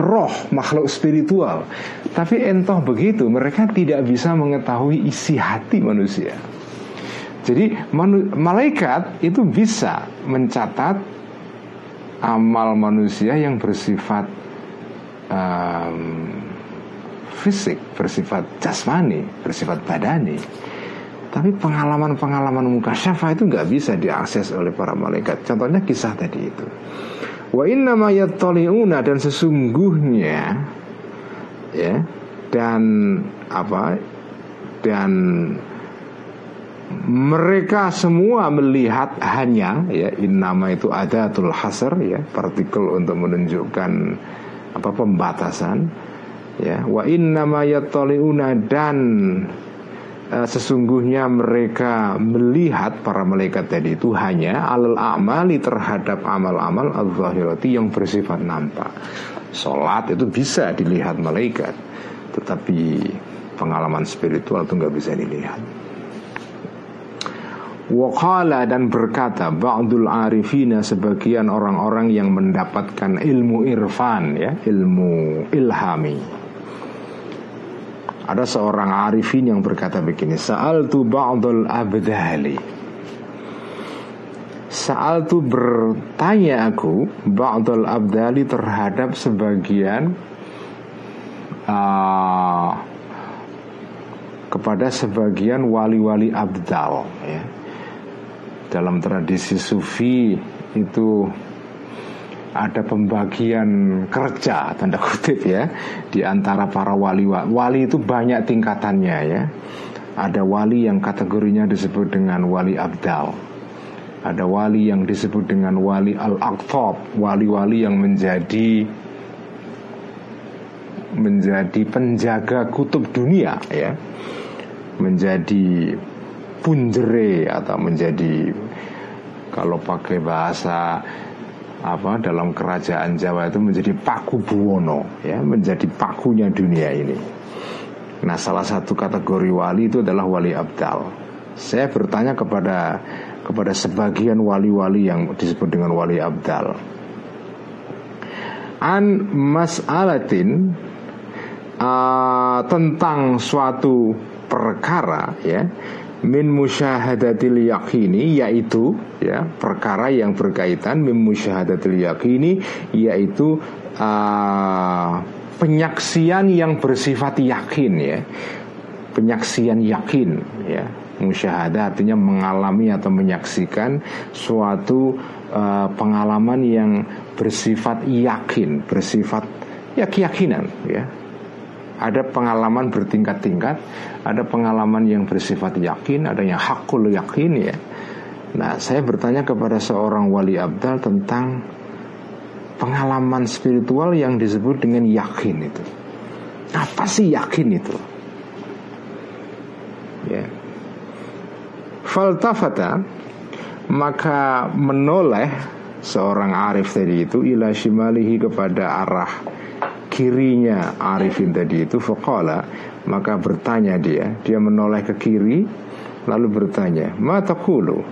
roh makhluk spiritual tapi entoh begitu mereka tidak bisa mengetahui isi hati manusia jadi manu malaikat itu bisa mencatat amal manusia yang bersifat um, fisik, bersifat jasmani, bersifat badani. Tapi pengalaman-pengalaman muka syafa itu nggak bisa diakses oleh para malaikat. Contohnya kisah tadi itu. Wa inna yattali'una dan sesungguhnya ya dan apa dan mereka semua melihat hanya ya innama itu adatul hasr ya partikel untuk menunjukkan apa pembatasan ya wa innama yattali'una dan uh, sesungguhnya mereka melihat para malaikat tadi itu hanya alal amali terhadap amal-amal al-zahirati yang bersifat nampak. Sholat itu bisa dilihat malaikat, tetapi pengalaman spiritual itu nggak bisa dilihat. Wakala dan berkata Ba'dul arifina sebagian orang-orang yang mendapatkan ilmu irfan ya Ilmu ilhami ada seorang arifin yang berkata begini, Sa'al tu ba'dul abdali. Sa'al tu bertanya aku ba'dul abdali terhadap sebagian uh, kepada sebagian wali-wali abdal ya. dalam tradisi sufi itu ada pembagian kerja tanda kutip ya di antara para wali. Wali itu banyak tingkatannya ya. Ada wali yang kategorinya disebut dengan wali abdal. Ada wali yang disebut dengan wali al-aqtab wali-wali yang menjadi menjadi penjaga kutub dunia ya. Menjadi punjere atau menjadi kalau pakai bahasa apa dalam kerajaan Jawa itu menjadi paku buwono ya menjadi pakunya dunia ini. Nah salah satu kategori wali itu adalah wali abdal. Saya bertanya kepada kepada sebagian wali-wali yang disebut dengan wali abdal. An mas'alatin uh, tentang suatu perkara ya min musyahadatil yakini yaitu ya perkara yang berkaitan min musyahadatil yakini yaitu uh, penyaksian yang bersifat yakin ya. Penyaksian yakin ya. Musyahadah artinya mengalami atau menyaksikan suatu uh, pengalaman yang bersifat yakin bersifat ya keyakinan ya ada pengalaman bertingkat-tingkat, ada pengalaman yang bersifat yakin, ada yang hakul yakin ya. Nah, saya bertanya kepada seorang wali abdal tentang pengalaman spiritual yang disebut dengan yakin itu. Apa sih yakin itu? Ya. Faltafata maka menoleh seorang arif tadi itu ila shimalihi kepada arah kirinya Arifin tadi itu Faqala Maka bertanya dia Dia menoleh ke kiri Lalu bertanya Ma takulu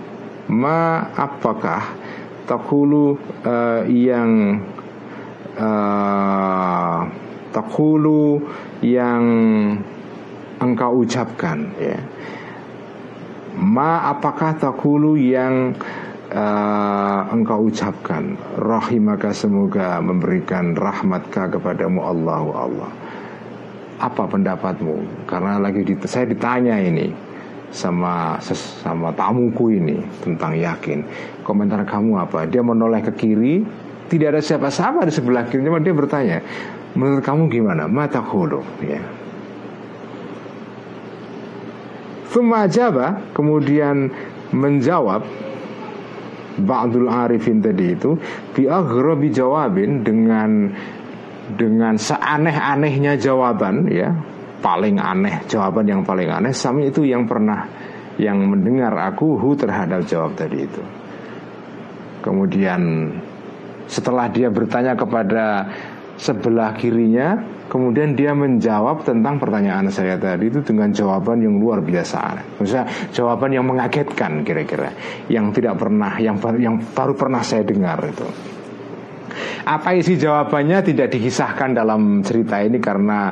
Ma apakah Takulu uh, yang uh, Takulu yang engkau ucapkan ya. Ma apakah takulu yang uh, engkau ucapkan rahimaka semoga memberikan rahmatkah kepadamu Allah Allah. Apa pendapatmu? Karena lagi di, saya ditanya ini sama sama tamuku ini tentang yakin. Komentar kamu apa? Dia menoleh ke kiri tidak ada siapa-siapa di sebelah kiri. Cuma dia bertanya menurut kamu gimana? Mata kulu ya. Sumajaba kemudian menjawab Ba'dul Arifin tadi itu Bi aghrabi jawabin dengan dengan seaneh-anehnya jawaban ya. Paling aneh jawaban yang paling aneh sami itu yang pernah yang mendengar aku hu terhadap jawab tadi itu. Kemudian setelah dia bertanya kepada sebelah kirinya Kemudian dia menjawab tentang pertanyaan saya tadi itu dengan jawaban yang luar biasa. Maksudnya jawaban yang mengagetkan kira-kira, yang tidak pernah, yang yang baru pernah saya dengar itu. Apa isi jawabannya tidak dikisahkan dalam cerita ini karena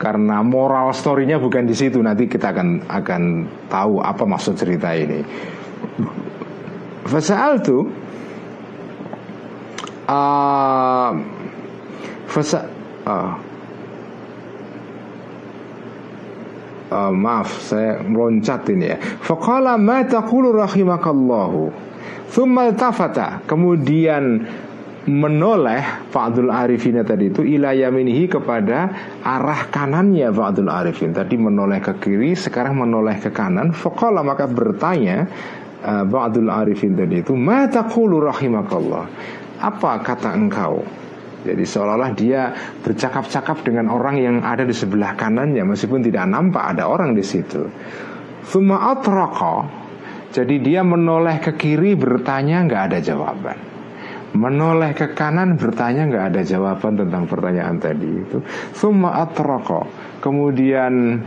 karena moral storynya bukan di situ. Nanti kita akan akan tahu apa maksud cerita ini. Fasal tuh, uh, fasa uh, uh, maaf saya meloncat ini ya. Faqala ma taqulu rahimakallahu. Thumma tafata. Kemudian menoleh Fa'dul Arifin tadi itu ila yaminihi kepada arah kanannya Fa'dul Arifin tadi menoleh ke kiri sekarang menoleh ke kanan faqala maka bertanya uh, Arifin tadi itu ma taqulu rahimakallah apa kata engkau jadi seolah-olah dia bercakap-cakap dengan orang yang ada di sebelah kanannya meskipun tidak nampak ada orang di situ. Thumma atraqa. Jadi dia menoleh ke kiri bertanya nggak ada jawaban. Menoleh ke kanan bertanya nggak ada jawaban tentang pertanyaan tadi itu. Thumma atraqa. Kemudian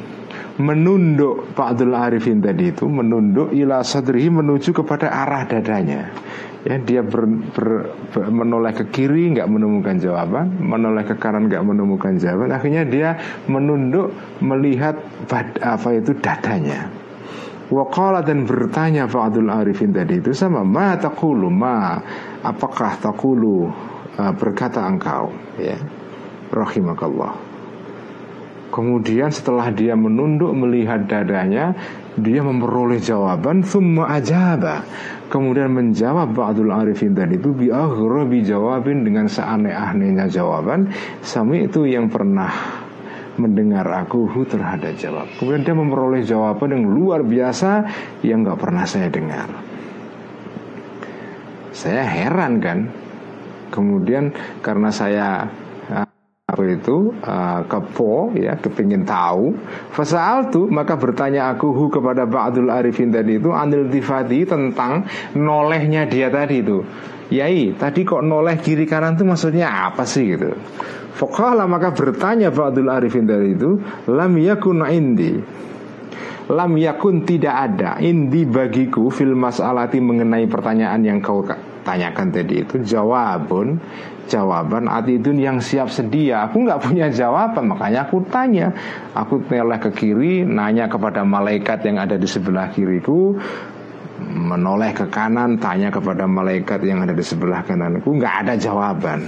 menunduk Pak Abdul Arifin tadi itu menunduk ila sadrihi menuju kepada arah dadanya. Ya dia ber, ber, ber, menoleh ke kiri nggak menemukan jawaban. Menoleh ke kanan nggak menemukan jawaban. Akhirnya dia menunduk melihat bad, apa itu dadanya. Waqala dan bertanya Fa'adul Arifin tadi itu sama Ma takulu ma? Apakah takulu uh, Berkata engkau? Ya Rahimakallah Kemudian setelah dia menunduk melihat dadanya Dia memperoleh jawaban Thumma ajaba. Kemudian menjawab Ba'dul Arifin tadi itu Bi'aghrabi jawabin dengan seaneh-anehnya jawaban Sami itu yang pernah mendengar aku terhadap jawab. Kemudian dia memperoleh jawaban yang luar biasa Yang gak pernah saya dengar. Saya heran kan? Kemudian karena saya apa itu uh, kepo ya kepingin tahu. Fasal tuh maka bertanya aku hu kepada Ba'dul Arifin tadi itu anil tifati tentang nolehnya dia tadi itu. Yai tadi kok noleh kiri kanan tuh maksudnya apa sih? gitu. Fokala maka bertanya Ba'dul Arifin tadi itu lam yakun indi. Lam yakun tidak ada indi bagiku fil mas'alati mengenai pertanyaan yang kau tanyakan tadi itu jawabun jawaban atidun yang siap sedia. Aku nggak punya jawaban makanya aku tanya. Aku neleh ke kiri nanya kepada malaikat yang ada di sebelah kiriku menoleh ke kanan tanya kepada malaikat yang ada di sebelah kananku nggak ada jawaban.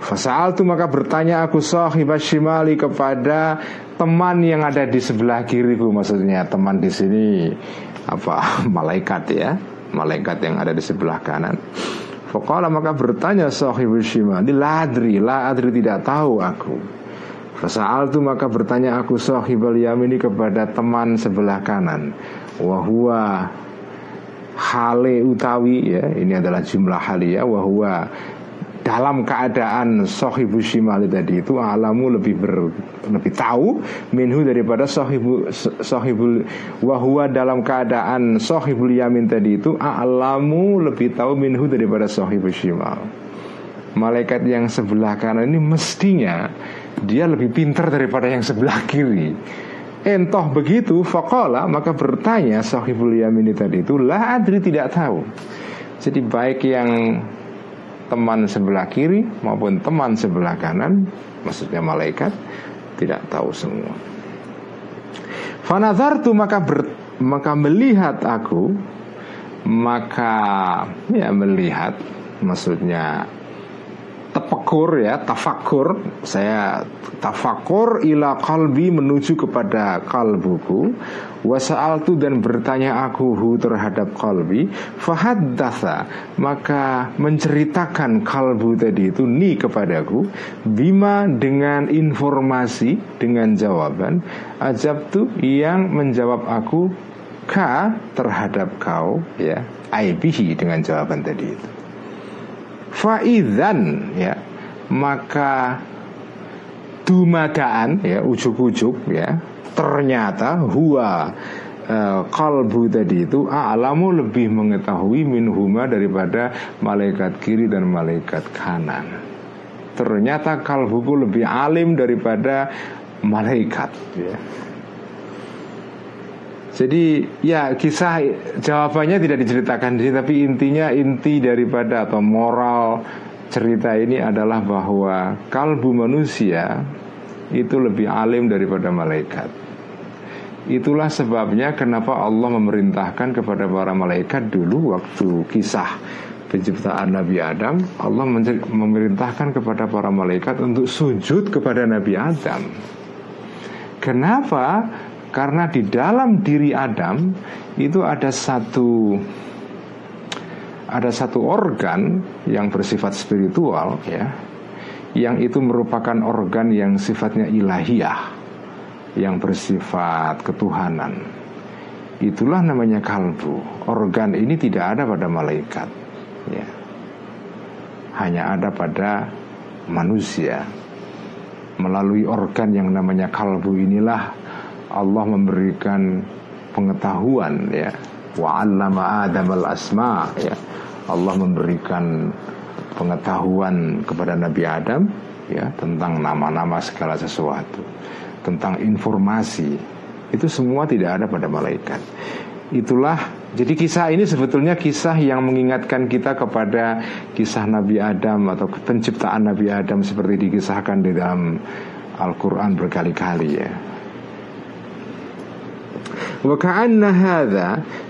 Fasal tu maka bertanya aku sahib shimali kepada teman yang ada di sebelah kiriku. Maksudnya teman di sini apa malaikat ya malaikat yang ada di sebelah kanan. Faqala maka bertanya sahibu shimali Ladri, la adri tidak tahu aku. Fasa'al tu maka bertanya aku sahibul yamini kepada teman sebelah kanan. Wahua hale utawi ya Ini adalah jumlah ya Wahua dalam keadaan sohibu shimali tadi itu alamu lebih ber, lebih tahu minhu daripada sohibu sohibul wahwa dalam keadaan sohibul yamin tadi itu alamu lebih tahu minhu daripada sohibu shimal malaikat yang sebelah kanan ini mestinya dia lebih pintar daripada yang sebelah kiri. Entoh begitu Fakola maka bertanya Sahibul Yamin tadi itu Lah adri tidak tahu. Jadi baik yang teman sebelah kiri maupun teman sebelah kanan, maksudnya malaikat tidak tahu semua. tu maka ber, maka melihat aku maka ya melihat maksudnya tepekur ya tafakur saya tafakur ila kalbi menuju kepada kalbuku wasaaltu dan bertanya aku hu terhadap kalbi fahaddatha maka menceritakan kalbu tadi itu ni kepadaku bima dengan informasi dengan jawaban ajab tu yang menjawab aku ka terhadap kau ya aibihi dengan jawaban tadi itu. Faizan ya maka dumadaan ya ujuk-ujuk ya ternyata huwa kalbu tadi itu alamu lebih mengetahui minhuma daripada malaikat kiri dan malaikat kanan. Ternyata kalbuku lebih alim daripada malaikat ya. Jadi ya kisah jawabannya tidak diceritakan di sini tapi intinya inti daripada atau moral cerita ini adalah bahwa kalbu manusia itu lebih alim daripada malaikat. Itulah sebabnya kenapa Allah memerintahkan kepada para malaikat dulu waktu kisah penciptaan Nabi Adam, Allah memerintahkan kepada para malaikat untuk sujud kepada Nabi Adam. Kenapa? Karena di dalam diri Adam itu ada satu ada satu organ yang bersifat spiritual ya yang itu merupakan organ yang sifatnya ilahiyah yang bersifat ketuhanan. Itulah namanya kalbu. Organ ini tidak ada pada malaikat ya. Hanya ada pada manusia. Melalui organ yang namanya kalbu inilah Allah memberikan pengetahuan ya. Wa 'allama Adam al-asma ya. Allah memberikan pengetahuan kepada Nabi Adam ya tentang nama-nama segala sesuatu tentang informasi itu semua tidak ada pada malaikat. Itulah jadi kisah ini sebetulnya kisah yang mengingatkan kita kepada kisah Nabi Adam atau penciptaan Nabi Adam seperti dikisahkan di dalam Al-Quran berkali-kali ya. Wa ka'anna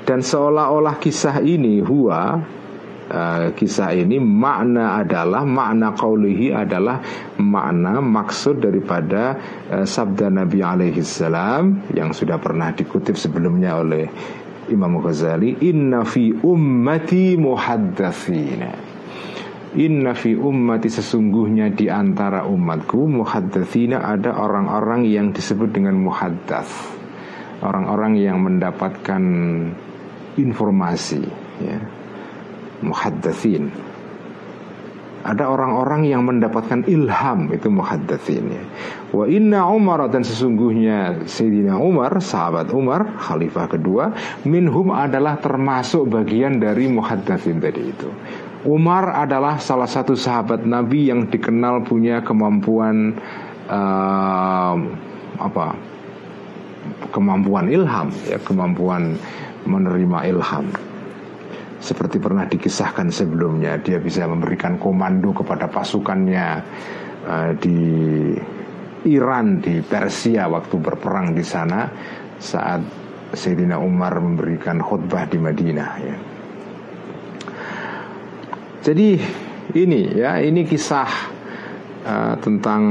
dan seolah-olah kisah ini huwa uh, kisah ini makna adalah makna kaulihi adalah makna maksud daripada uh, sabda Nabi alaihi salam yang sudah pernah dikutip sebelumnya oleh Imam Ghazali inna fi ummati muhaddatsina Inna fi ummati sesungguhnya di antara umatku muhaddatsina ada orang-orang yang disebut dengan muhaddats. Orang-orang yang mendapatkan informasi ya. Muhaddatsin. Ada orang-orang yang mendapatkan ilham itu muhaddatsin ya. Wa inna Umar dan sesungguhnya Sayyidina Umar, sahabat Umar, khalifah kedua, minhum adalah termasuk bagian dari muhaddatsin tadi itu. Umar adalah salah satu sahabat Nabi yang dikenal punya kemampuan uh, apa? Kemampuan ilham, ya, kemampuan menerima ilham. Seperti pernah dikisahkan sebelumnya, dia bisa memberikan komando kepada pasukannya uh, di Iran, di Persia waktu berperang di sana saat Sayyidina Umar memberikan khutbah di Madinah. Ya. Jadi ini ya ini kisah uh, tentang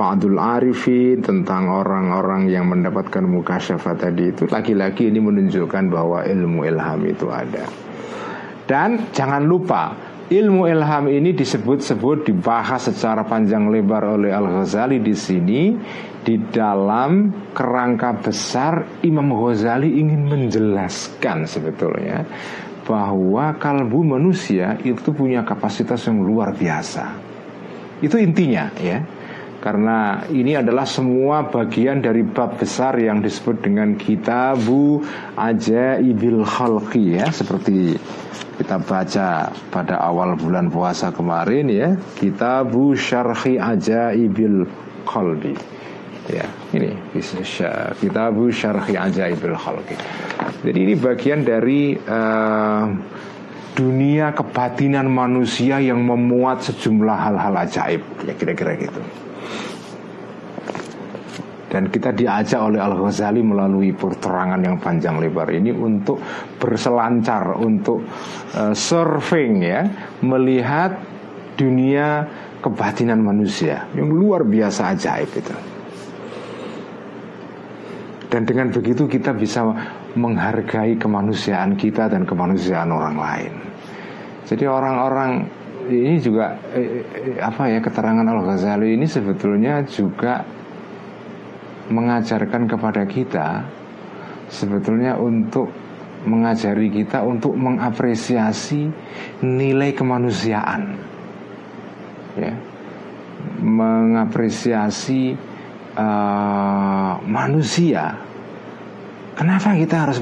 Fa'adul Arifin tentang orang-orang yang mendapatkan mukasyafat tadi itu lagi-lagi ini menunjukkan bahwa ilmu ilham itu ada. Dan jangan lupa ilmu ilham ini disebut-sebut dibahas secara panjang lebar oleh Al Ghazali di sini di dalam kerangka besar Imam Ghazali ingin menjelaskan sebetulnya bahwa kalbu manusia itu punya kapasitas yang luar biasa. Itu intinya ya. Karena ini adalah semua bagian dari bab besar yang disebut dengan kitabu ajaibil khalqi ya. Seperti kita baca pada awal bulan puasa kemarin ya. Kitabu syarhi ajaibil qalbi ya ini kitabu syarhi ajaibil khalqi. Jadi ini bagian dari uh, dunia kebatinan manusia yang memuat sejumlah hal-hal ajaib. Ya kira-kira gitu dan kita diajak oleh Al Ghazali melalui perterangan yang panjang lebar ini untuk berselancar untuk uh, surfing ya melihat dunia kebatinan manusia yang luar biasa ajaib itu dan dengan begitu kita bisa menghargai kemanusiaan kita dan kemanusiaan orang lain. Jadi orang-orang ini juga eh, eh, apa ya keterangan Al Ghazali ini sebetulnya juga mengajarkan kepada kita sebetulnya untuk mengajari kita untuk mengapresiasi nilai kemanusiaan ya mengapresiasi uh, manusia. Kenapa kita harus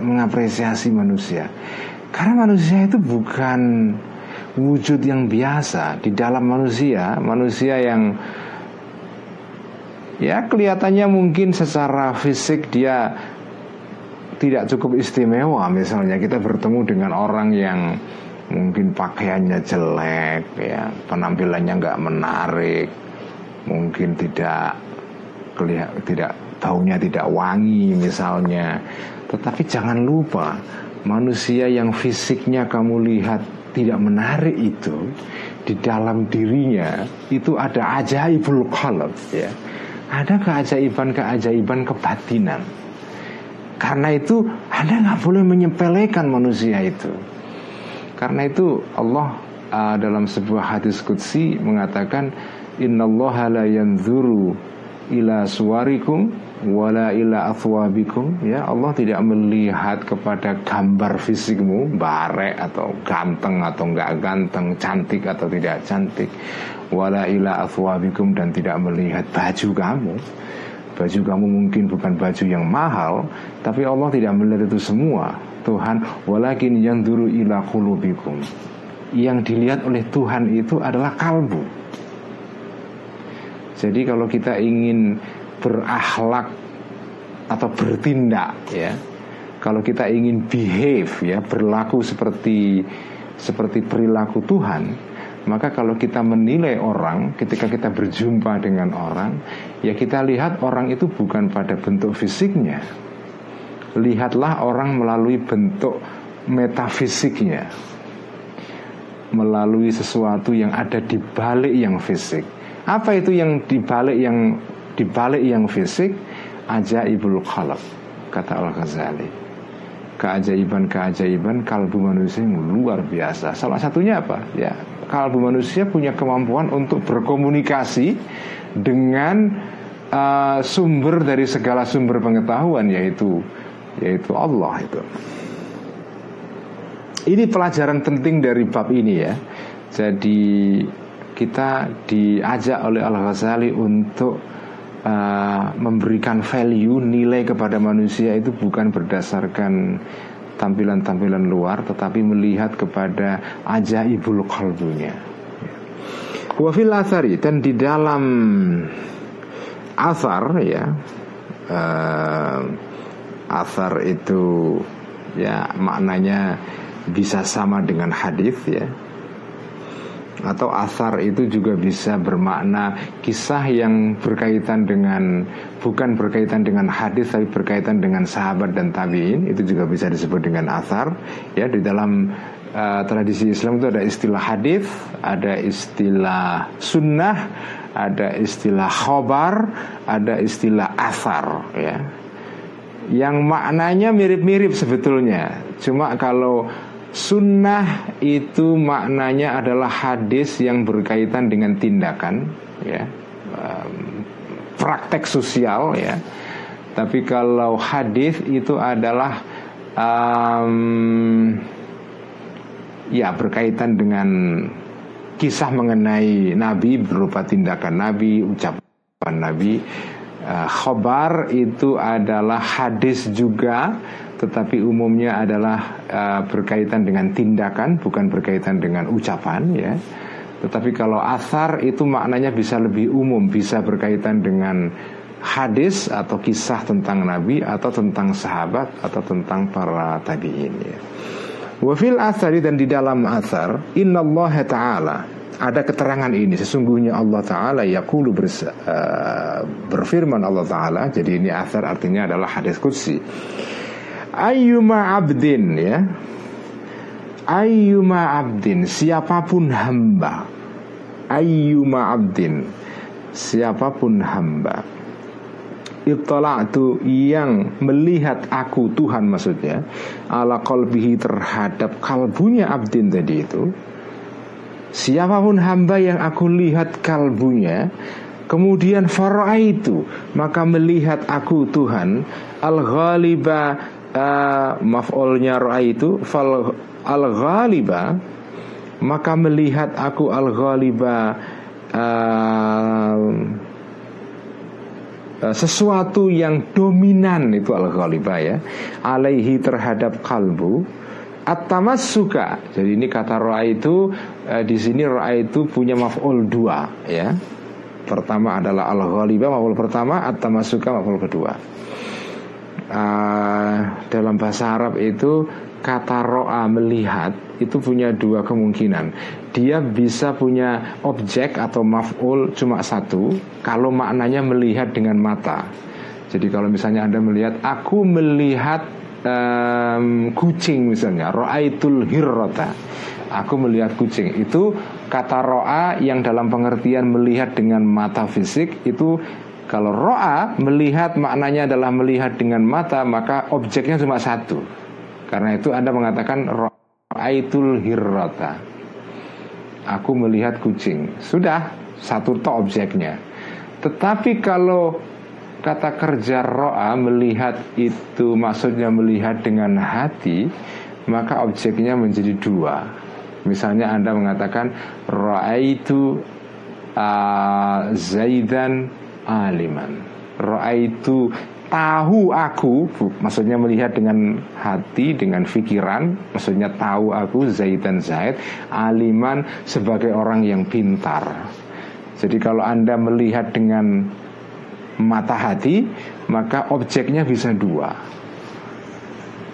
mengapresiasi manusia? Karena manusia itu bukan wujud yang biasa di dalam manusia, manusia yang ya kelihatannya mungkin secara fisik dia tidak cukup istimewa misalnya kita bertemu dengan orang yang mungkin pakaiannya jelek ya penampilannya nggak menarik mungkin tidak kelihatan tidak baunya tidak wangi misalnya. Tetapi jangan lupa manusia yang fisiknya kamu lihat tidak menarik itu di dalam dirinya itu ada ajaibul qalb ya. Ada keajaiban-keajaiban kebatinan. Karena itu Anda nggak boleh menyepelekan manusia itu. Karena itu Allah uh, dalam sebuah hadis qudsi mengatakan innallaha la yanzuru ila suwarikum wala ila athwabikum ya Allah tidak melihat kepada gambar fisikmu barek atau ganteng atau enggak ganteng cantik atau tidak cantik wala ila athwabikum dan tidak melihat baju kamu. Baju kamu mungkin bukan baju yang mahal tapi Allah tidak melihat itu semua Tuhan. Walakin yang dulu ila qulubikum. Yang dilihat oleh Tuhan itu adalah kalbu. Jadi kalau kita ingin berakhlak atau bertindak ya, kalau kita ingin behave ya, berlaku seperti seperti perilaku Tuhan, maka kalau kita menilai orang ketika kita berjumpa dengan orang, ya kita lihat orang itu bukan pada bentuk fisiknya. Lihatlah orang melalui bentuk metafisiknya. melalui sesuatu yang ada di balik yang fisik. Apa itu yang di balik yang di balik yang fisik? Ajaibul khalaq kata Al Ghazali. Keajaiban-keajaiban kalbu manusia yang luar biasa. Salah satunya apa? Ya, kalbu manusia punya kemampuan untuk berkomunikasi dengan uh, sumber dari segala sumber pengetahuan yaitu yaitu Allah itu. Ini pelajaran penting dari bab ini ya. Jadi kita diajak oleh Al Ghazali untuk memberikan value nilai kepada manusia itu bukan berdasarkan tampilan-tampilan luar, tetapi melihat kepada ajaibul kalbunya. Wafil asari dan di dalam asar ya uh, asar itu ya maknanya bisa sama dengan hadis ya atau asar itu juga bisa bermakna kisah yang berkaitan dengan bukan berkaitan dengan hadis tapi berkaitan dengan sahabat dan tabiin. Itu juga bisa disebut dengan asar ya. Di dalam uh, tradisi Islam itu ada istilah hadis ada istilah sunnah ada istilah khobar ada istilah asar ya. Yang maknanya mirip-mirip sebetulnya. Cuma kalau Sunnah itu maknanya adalah hadis yang berkaitan dengan tindakan, ya, praktek sosial, ya. Tapi kalau hadis itu adalah um, ya berkaitan dengan kisah mengenai Nabi berupa tindakan Nabi, ucapan Nabi. Uh, khobar itu adalah hadis juga tetapi umumnya adalah uh, berkaitan dengan tindakan bukan berkaitan dengan ucapan ya. Tetapi kalau asar itu maknanya bisa lebih umum bisa berkaitan dengan hadis atau kisah tentang nabi atau tentang sahabat atau tentang para tabiin ya. Wafil asari dan di dalam asar inna Allah taala. Ada keterangan ini sesungguhnya Allah taala yaqulu uh, berfirman Allah taala. Jadi ini asar artinya adalah hadis kursi ayyuma abdin ya. Ayyuma abdin siapa pun hamba. Ayyuma abdin siapa pun hamba. Ittala'tu yang melihat aku Tuhan maksudnya Ala qalbihi terhadap kalbunya abdin tadi itu Siapa pun hamba yang aku lihat kalbunya Kemudian itu Maka melihat aku Tuhan Al-ghaliba uh, maf'ulnya itu fal al ghaliba maka melihat aku al ghaliba uh, sesuatu yang dominan itu al ghaliba ya alaihi terhadap kalbu atamas suka jadi ini kata roa itu uh, di sini roa itu punya maf'ul dua ya. Pertama adalah al ghaliba maf'ul pertama suka maf'ul kedua uh, dalam bahasa Arab itu kata roa melihat itu punya dua kemungkinan. Dia bisa punya objek atau maf'ul cuma satu kalau maknanya melihat dengan mata. Jadi kalau misalnya Anda melihat aku melihat um, kucing misalnya, ro'aitul hirrota. Aku melihat kucing itu kata roa yang dalam pengertian melihat dengan mata fisik itu kalau ro'a melihat maknanya adalah melihat dengan mata Maka objeknya cuma satu. Karena itu Anda mengatakan Ro'aitul hirrota. Aku melihat kucing. Sudah satu to objeknya. Tetapi kalau kata kerja ro'a melihat itu maksudnya melihat dengan hati Maka objeknya menjadi dua. Misalnya Anda mengatakan Ra'aitu uh, Zaidan aliman. Itu tahu aku maksudnya melihat dengan hati dengan pikiran maksudnya tahu aku Zaid dan Zaid aliman sebagai orang yang pintar. Jadi kalau anda melihat dengan mata hati maka objeknya bisa dua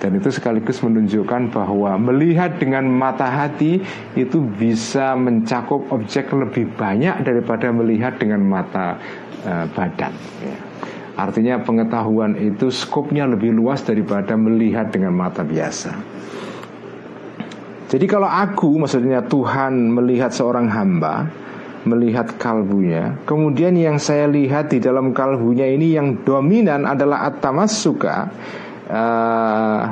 dan itu sekaligus menunjukkan bahwa melihat dengan mata hati itu bisa mencakup objek lebih banyak daripada melihat dengan mata uh, badan. Ya. Artinya pengetahuan itu skopnya lebih luas daripada melihat dengan mata biasa. Jadi kalau aku maksudnya Tuhan melihat seorang hamba melihat kalbunya. Kemudian yang saya lihat di dalam kalbunya ini yang dominan adalah atamas suka uh,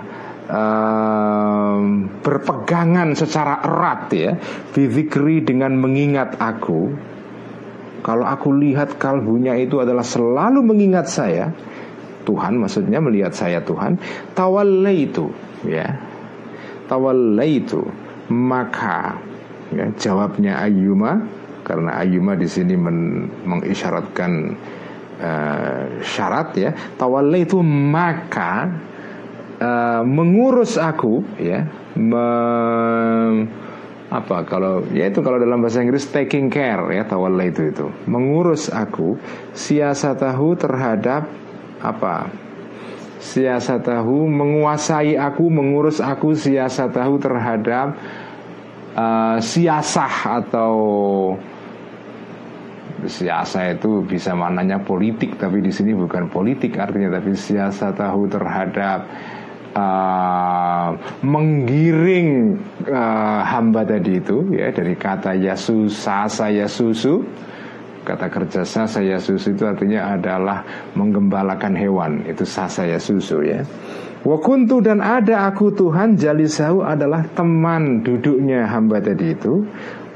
uh, berpegangan secara erat ya, bidikri dengan mengingat aku. Kalau aku lihat kalbunya itu adalah selalu mengingat saya, Tuhan maksudnya melihat saya Tuhan, itu ya. itu maka ya, jawabnya Ayyuma karena Ayyuma di sini men, mengisyaratkan uh, syarat ya tawalla itu maka uh, mengurus aku ya me, apa kalau ya itu kalau dalam bahasa Inggris taking care ya tawalla itu itu. Mengurus aku siasatahu terhadap apa siasatahu menguasai aku mengurus aku siasatahu terhadap uh, siasah atau siasa itu bisa maknanya politik tapi di sini bukan politik artinya tapi siasa tahu terhadap uh, menggiring uh, hamba tadi itu ya dari kata yasus sasa yasusu. Kata kerja sasa yasusu itu artinya adalah menggembalakan hewan. Itu sasa yasusu ya. Wakuntu dan ada aku Tuhan Jalisahu adalah teman duduknya hamba tadi itu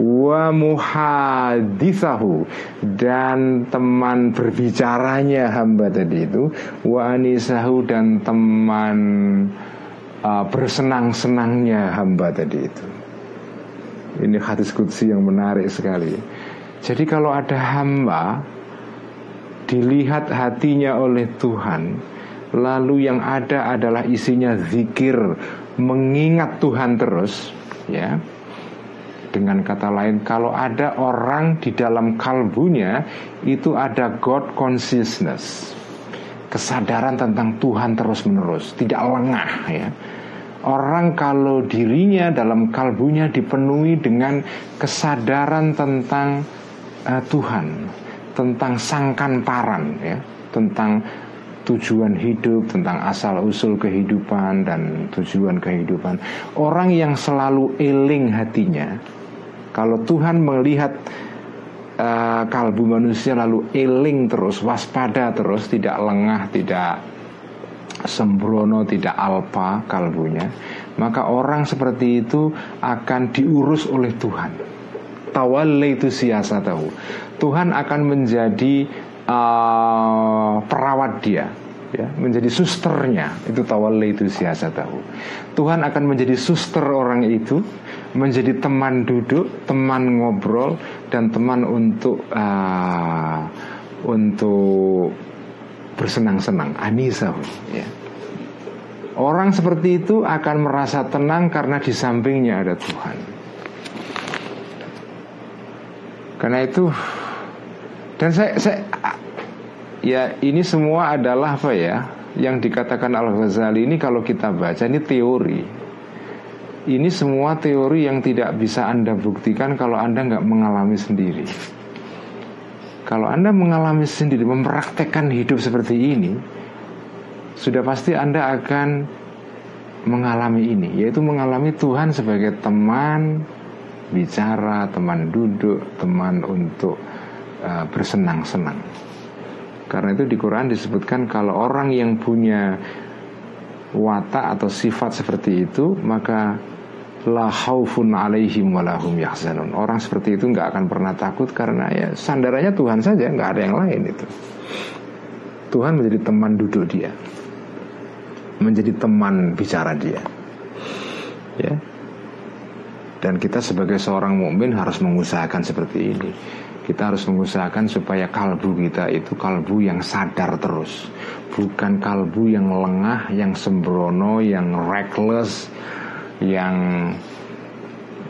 wa muhadithahu. Dan teman berbicaranya hamba tadi itu wa anisahu dan teman uh, bersenang-senangnya hamba tadi itu. Ini hadis kudsi yang menarik sekali. Jadi kalau ada hamba dilihat hatinya oleh Tuhan lalu yang ada adalah isinya zikir mengingat Tuhan terus ya dengan kata lain, kalau ada orang di dalam kalbunya itu ada God consciousness, kesadaran tentang Tuhan terus-menerus, tidak lengah ya. Orang kalau dirinya dalam kalbunya dipenuhi dengan kesadaran tentang uh, Tuhan, tentang sangkan paran ya, tentang tujuan hidup, tentang asal usul kehidupan dan tujuan kehidupan. Orang yang selalu eling hatinya, kalau Tuhan melihat uh, kalbu manusia lalu eling terus, waspada terus, tidak lengah, tidak sembrono, tidak alpa kalbunya, maka orang seperti itu akan diurus oleh Tuhan. Tawalli itu siasa tahu. Tuhan akan menjadi uh, perawat dia, ya, menjadi susternya itu tawalli itu siasa tahu. Tuhan akan menjadi suster orang itu menjadi teman duduk, teman ngobrol dan teman untuk uh, untuk bersenang-senang, anisa ya. Orang seperti itu akan merasa tenang karena di sampingnya ada Tuhan. Karena itu dan saya, saya ya ini semua adalah apa ya yang dikatakan Al Ghazali ini kalau kita baca ini teori ini semua teori yang tidak bisa Anda buktikan kalau Anda nggak mengalami sendiri. Kalau Anda mengalami sendiri, mempraktekkan hidup seperti ini, sudah pasti Anda akan mengalami ini, yaitu mengalami Tuhan sebagai teman bicara, teman duduk, teman untuk uh, bersenang-senang. Karena itu di Quran disebutkan kalau orang yang punya watak atau sifat seperti itu, maka la khaufun alaihim walahum yahzanun. Orang seperti itu nggak akan pernah takut karena ya sandarannya Tuhan saja, nggak ada yang lain itu. Tuhan menjadi teman duduk dia. Menjadi teman bicara dia. Ya. Dan kita sebagai seorang mukmin harus mengusahakan seperti ini. Kita harus mengusahakan supaya kalbu kita itu kalbu yang sadar terus, bukan kalbu yang lengah, yang sembrono, yang reckless, yang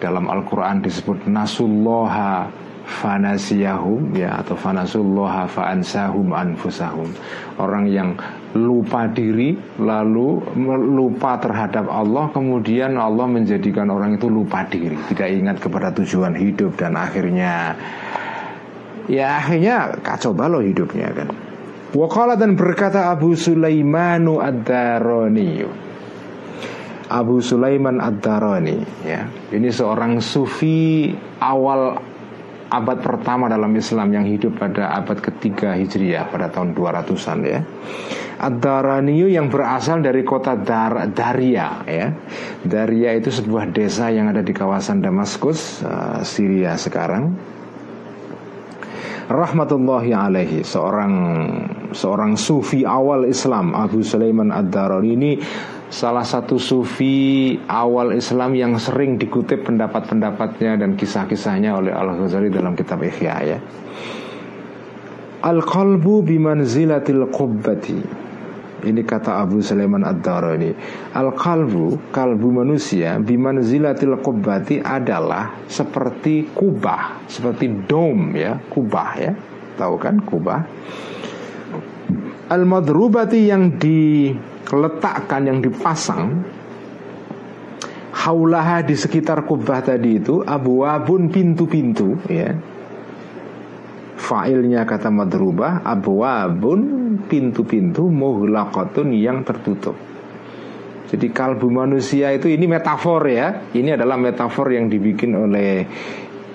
dalam Al-Quran disebut nasulloha fanasiyahum ya atau fanasulloha faansahum anfusahum. Orang yang lupa diri lalu lupa terhadap Allah kemudian Allah menjadikan orang itu lupa diri tidak ingat kepada tujuan hidup dan akhirnya ya akhirnya kacau balau hidupnya kan. Wakala dan berkata Abu Sulaimanu ad-Darani Abu Sulaiman Ad-Darani ya. Ini seorang sufi awal abad pertama dalam Islam yang hidup pada abad ketiga Hijriah pada tahun 200-an ya. Ad-Daraniyu yang berasal dari kota Dar Daria ya. Daria itu sebuah desa yang ada di kawasan Damaskus, uh, Syria sekarang. Rahmatullahi alaihi seorang seorang sufi awal Islam Abu Sulaiman Ad-Darani ini salah satu sufi awal Islam yang sering dikutip pendapat-pendapatnya dan kisah-kisahnya oleh Al-Ghazali dalam kitab Ihya ya. Al-qalbu bimanzilatil qubbati. Ini kata Abu Sulaiman Ad-Darani Al-qalbu, kalbu manusia Bimanzilatil qubbati adalah Seperti kubah Seperti dom ya, kubah ya. Tahu kan kubah? Al-madrubati yang di letakkan yang dipasang haulaha di sekitar kubah tadi itu abu abun pintu-pintu ya Fa'ilnya kata madrubah abwabun pintu-pintu muhlaqatun yang tertutup. Jadi kalbu manusia itu ini metafor ya. Ini adalah metafor yang dibikin oleh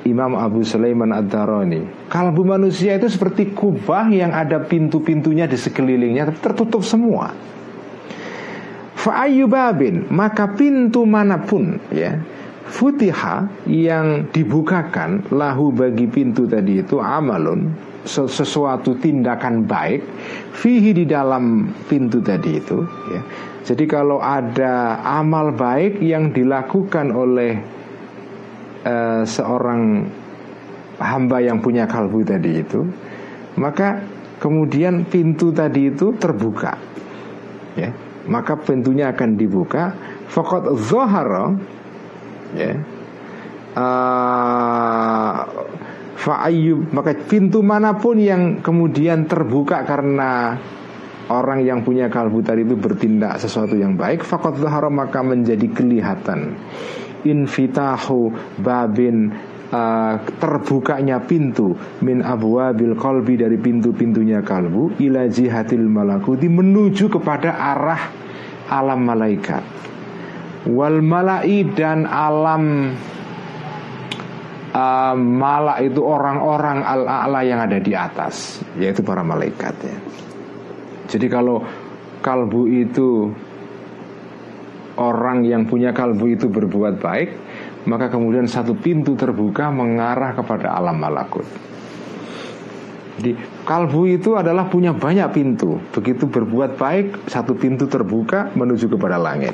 Imam Abu Sulaiman Ad-Darani. Kalbu manusia itu seperti kubah yang ada pintu-pintunya di sekelilingnya tertutup semua. Fa'ayyubabin maka pintu mana pun ya futiha yang dibukakan lahu bagi pintu tadi itu amalun sesuatu tindakan baik fihi di dalam pintu tadi itu ya. Jadi kalau ada amal baik yang dilakukan oleh uh, seorang hamba yang punya kalbu tadi itu maka kemudian pintu tadi itu terbuka ya maka pintunya akan dibuka. Fakat zohara ya. Uh, Fa'ayyub Maka pintu mana pun yang kemudian terbuka karena Orang yang punya kalbu tadi itu bertindak sesuatu yang baik Fakat zahara maka menjadi kelihatan. Infitahu babin uh, terbukanya pintu min abwabil qalbi dari pintu-pintunya kalbu ila jihatil malakuti menuju kepada arah alam malaikat wal malai dan alam uh, malak itu orang-orang al-a'la yang ada di atas yaitu para malaikat ya. Jadi kalau kalbu itu orang yang punya kalbu itu berbuat baik maka kemudian satu pintu terbuka mengarah kepada alam malakut. Jadi kalbu itu adalah punya banyak pintu. Begitu berbuat baik, satu pintu terbuka menuju kepada langit.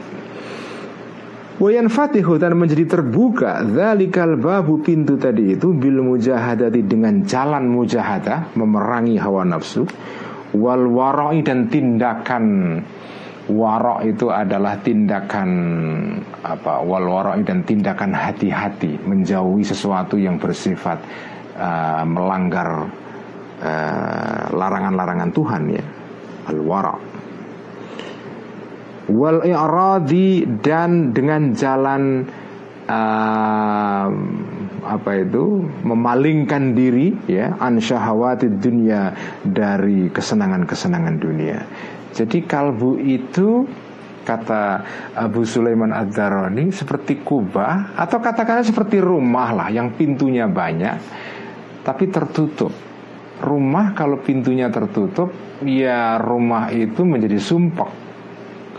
Wayan fatihu dan menjadi terbuka Zalikal babu pintu tadi itu Bil mujahadati dengan jalan mujahadah Memerangi hawa nafsu Wal waroi dan tindakan Warok itu adalah tindakan apa Wal waroi dan tindakan hati-hati Menjauhi sesuatu yang bersifat uh, Melanggar uh, Larangan-larangan Tuhan ya Al warok wal i'radi dan dengan jalan uh, apa itu memalingkan diri ya an syahawati dunia dari kesenangan-kesenangan dunia. Jadi kalbu itu kata Abu Sulaiman Ad-Darani seperti kubah atau katakanlah seperti rumah lah yang pintunya banyak tapi tertutup. Rumah kalau pintunya tertutup ya rumah itu menjadi sumpah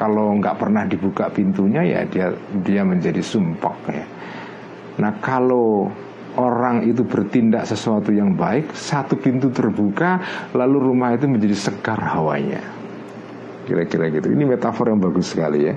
kalau nggak pernah dibuka pintunya ya dia dia menjadi sumpah ya. Nah kalau orang itu bertindak sesuatu yang baik, satu pintu terbuka, lalu rumah itu menjadi segar hawanya. Kira-kira gitu. Ini metafor yang bagus sekali ya.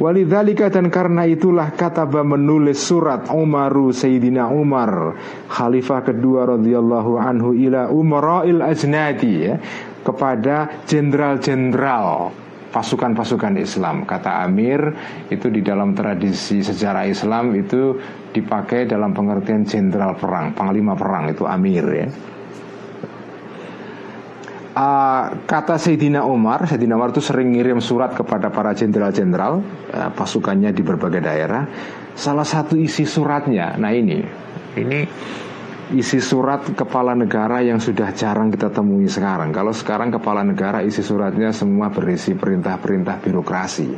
Walidhalika dan karena itulah kataba menulis surat Umaru Sayyidina Umar Khalifah kedua radhiyallahu anhu ila Umara'il Ajnadi ya kepada jenderal-jenderal pasukan-pasukan Islam. Kata Amir itu di dalam tradisi sejarah Islam itu dipakai dalam pengertian jenderal perang, panglima perang itu Amir ya. Uh, kata Sayyidina Umar, Sayyidina Umar itu sering ngirim surat kepada para jenderal-jenderal uh, pasukannya di berbagai daerah. Salah satu isi suratnya, nah ini, ini isi surat kepala negara yang sudah jarang kita temui sekarang. Kalau sekarang kepala negara isi suratnya semua berisi perintah-perintah birokrasi.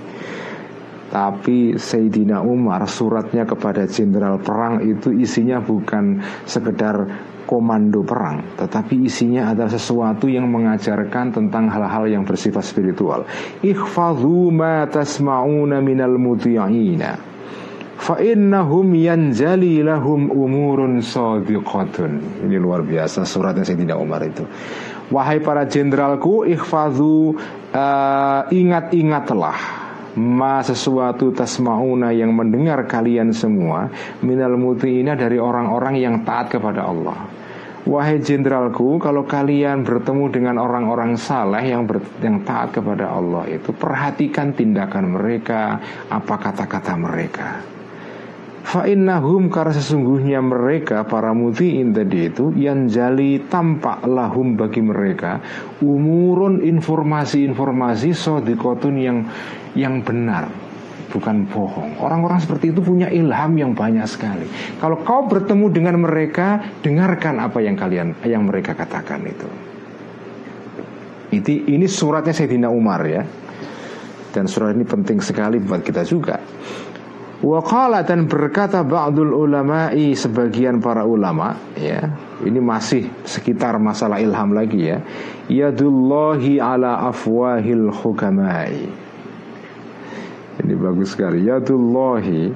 Tapi Sayyidina Umar suratnya kepada jenderal perang itu isinya bukan sekedar komando perang, tetapi isinya adalah sesuatu yang mengajarkan tentang hal-hal yang bersifat spiritual. Ikhfadhu ma tasma'una minal muti'ina fa innahum yanjali lahum umurun sadiqatun. Ini luar biasa suratnya Sayyidina Umar itu. Wahai para jenderalku, ikhfadhu uh, ingat-ingatlah ma sesuatu tasmauna yang mendengar kalian semua minal mutiina dari orang-orang yang taat kepada Allah. Wahai jenderalku, kalau kalian bertemu dengan orang-orang saleh yang ber, yang taat kepada Allah itu perhatikan tindakan mereka, apa kata-kata mereka. Fa'innahum karena sesungguhnya mereka para muti'in tadi itu yang jali tampak lahum bagi mereka umurun informasi-informasi sodikotun yang yang benar bukan bohong. Orang-orang seperti itu punya ilham yang banyak sekali. Kalau kau bertemu dengan mereka, dengarkan apa yang kalian yang mereka katakan itu. Ini, ini suratnya Sayyidina Umar ya. Dan surat ini penting sekali buat kita juga. Waqala dan berkata ba'dul ulama'i sebagian para ulama ya. Ini masih sekitar masalah ilham lagi ya. Yadullahi ala afwahil hukamai. Ini bagus sekali. Yadullahi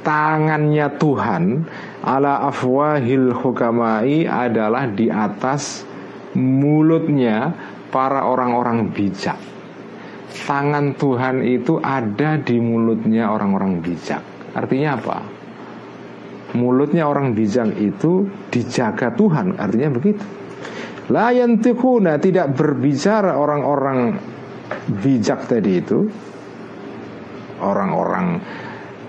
tangannya Tuhan ala afwahil hukamai adalah di atas mulutnya para orang-orang bijak tangan Tuhan itu ada di mulutnya orang-orang bijak. Artinya apa? Mulutnya orang bijak itu dijaga Tuhan, artinya begitu. La yantiquna tidak berbicara orang-orang bijak tadi itu. Orang-orang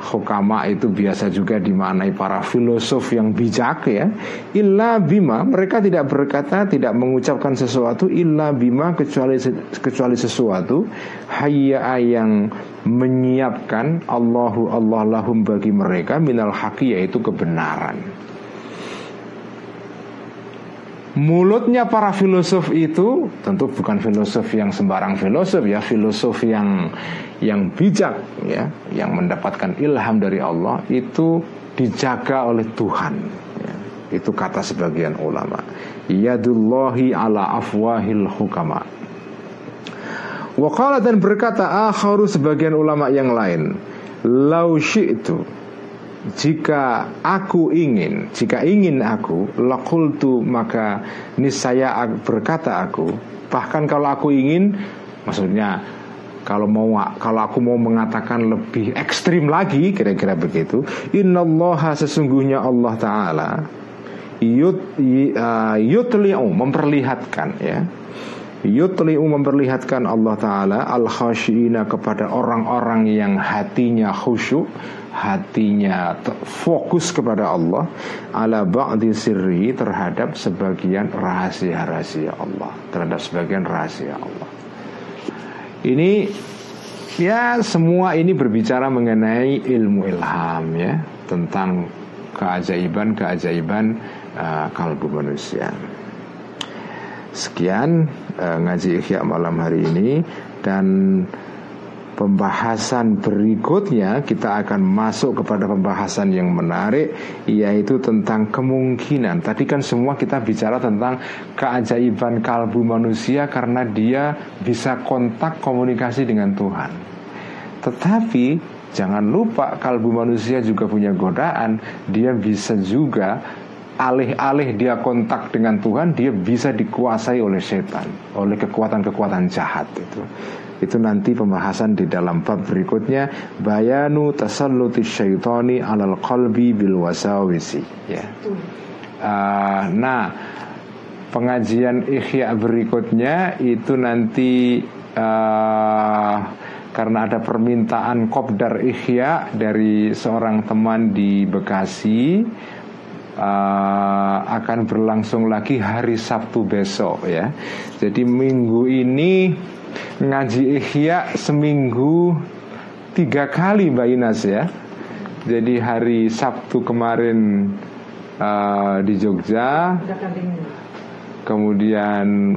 hukama itu biasa juga dimaknai para filosof yang bijak ya. Illa bima mereka tidak berkata tidak mengucapkan sesuatu illa bima kecuali kecuali sesuatu. Hayya yang menyiapkan Allahu Allah lahum bagi mereka minal haqi yaitu kebenaran. Mulutnya para filosof itu tentu bukan filosof yang sembarang filosof ya. Filosof yang yang bijak ya yang mendapatkan ilham dari Allah itu dijaga oleh Tuhan ya. itu kata sebagian ulama yadullahi ala afwahil hukama Wakala dan berkata akharu sebagian ulama yang lain lau syi'tu jika aku ingin, jika ingin aku, lakultu maka niscaya berkata aku. Bahkan kalau aku ingin, maksudnya kalau mau kalau aku mau mengatakan lebih ekstrim lagi, kira-kira begitu. Innallaha sesungguhnya Allah Taala yut uh, yutliu memperlihatkan ya yutliu memperlihatkan Allah Ta'ala al khashiina kepada orang-orang yang hatinya khusyuk hatinya fokus kepada Allah ala ba'di sirri terhadap sebagian rahasia-rahasia Allah terhadap sebagian rahasia Allah ini ya semua ini berbicara mengenai ilmu ilham ya tentang keajaiban-keajaiban uh, kalbu manusia. Sekian uh, ngaji ikhya malam hari ini dan pembahasan berikutnya kita akan masuk kepada pembahasan yang menarik yaitu tentang kemungkinan. Tadi kan semua kita bicara tentang keajaiban kalbu manusia karena dia bisa kontak komunikasi dengan Tuhan. Tetapi jangan lupa kalbu manusia juga punya godaan, dia bisa juga alih-alih dia kontak dengan Tuhan, dia bisa dikuasai oleh setan, oleh kekuatan-kekuatan jahat itu. Itu nanti pembahasan di dalam bab berikutnya Bayanu tasalluti syaitani alal qalbi bil wasawisi ya. Uh, nah pengajian ikhya berikutnya itu nanti uh, karena ada permintaan kopdar ikhya dari seorang teman di Bekasi uh, akan berlangsung lagi hari Sabtu besok ya. Jadi minggu ini ngaji ihya seminggu tiga kali Mbak Inas ya. Jadi hari Sabtu kemarin uh, di Jogja, kemudian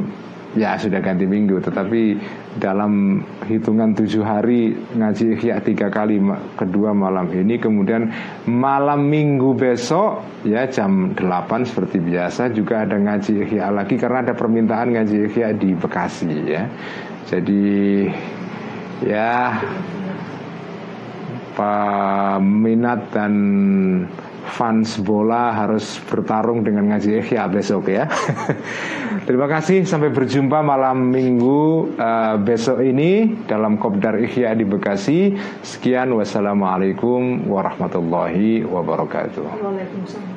ya sudah ganti minggu, tetapi dalam hitungan tujuh hari ngaji ikhya tiga kali kedua malam ini. Kemudian malam minggu besok ya jam 8 seperti biasa juga ada ngaji ikhya lagi karena ada permintaan ngaji ikhya di Bekasi ya jadi ya peminat dan fans bola harus bertarung dengan ngaji ikhya besok ya. Terima kasih sampai berjumpa malam minggu uh, besok ini dalam Kopdar Ikhya di Bekasi. Sekian wassalamualaikum warahmatullahi wabarakatuh. Waalaikumsalam.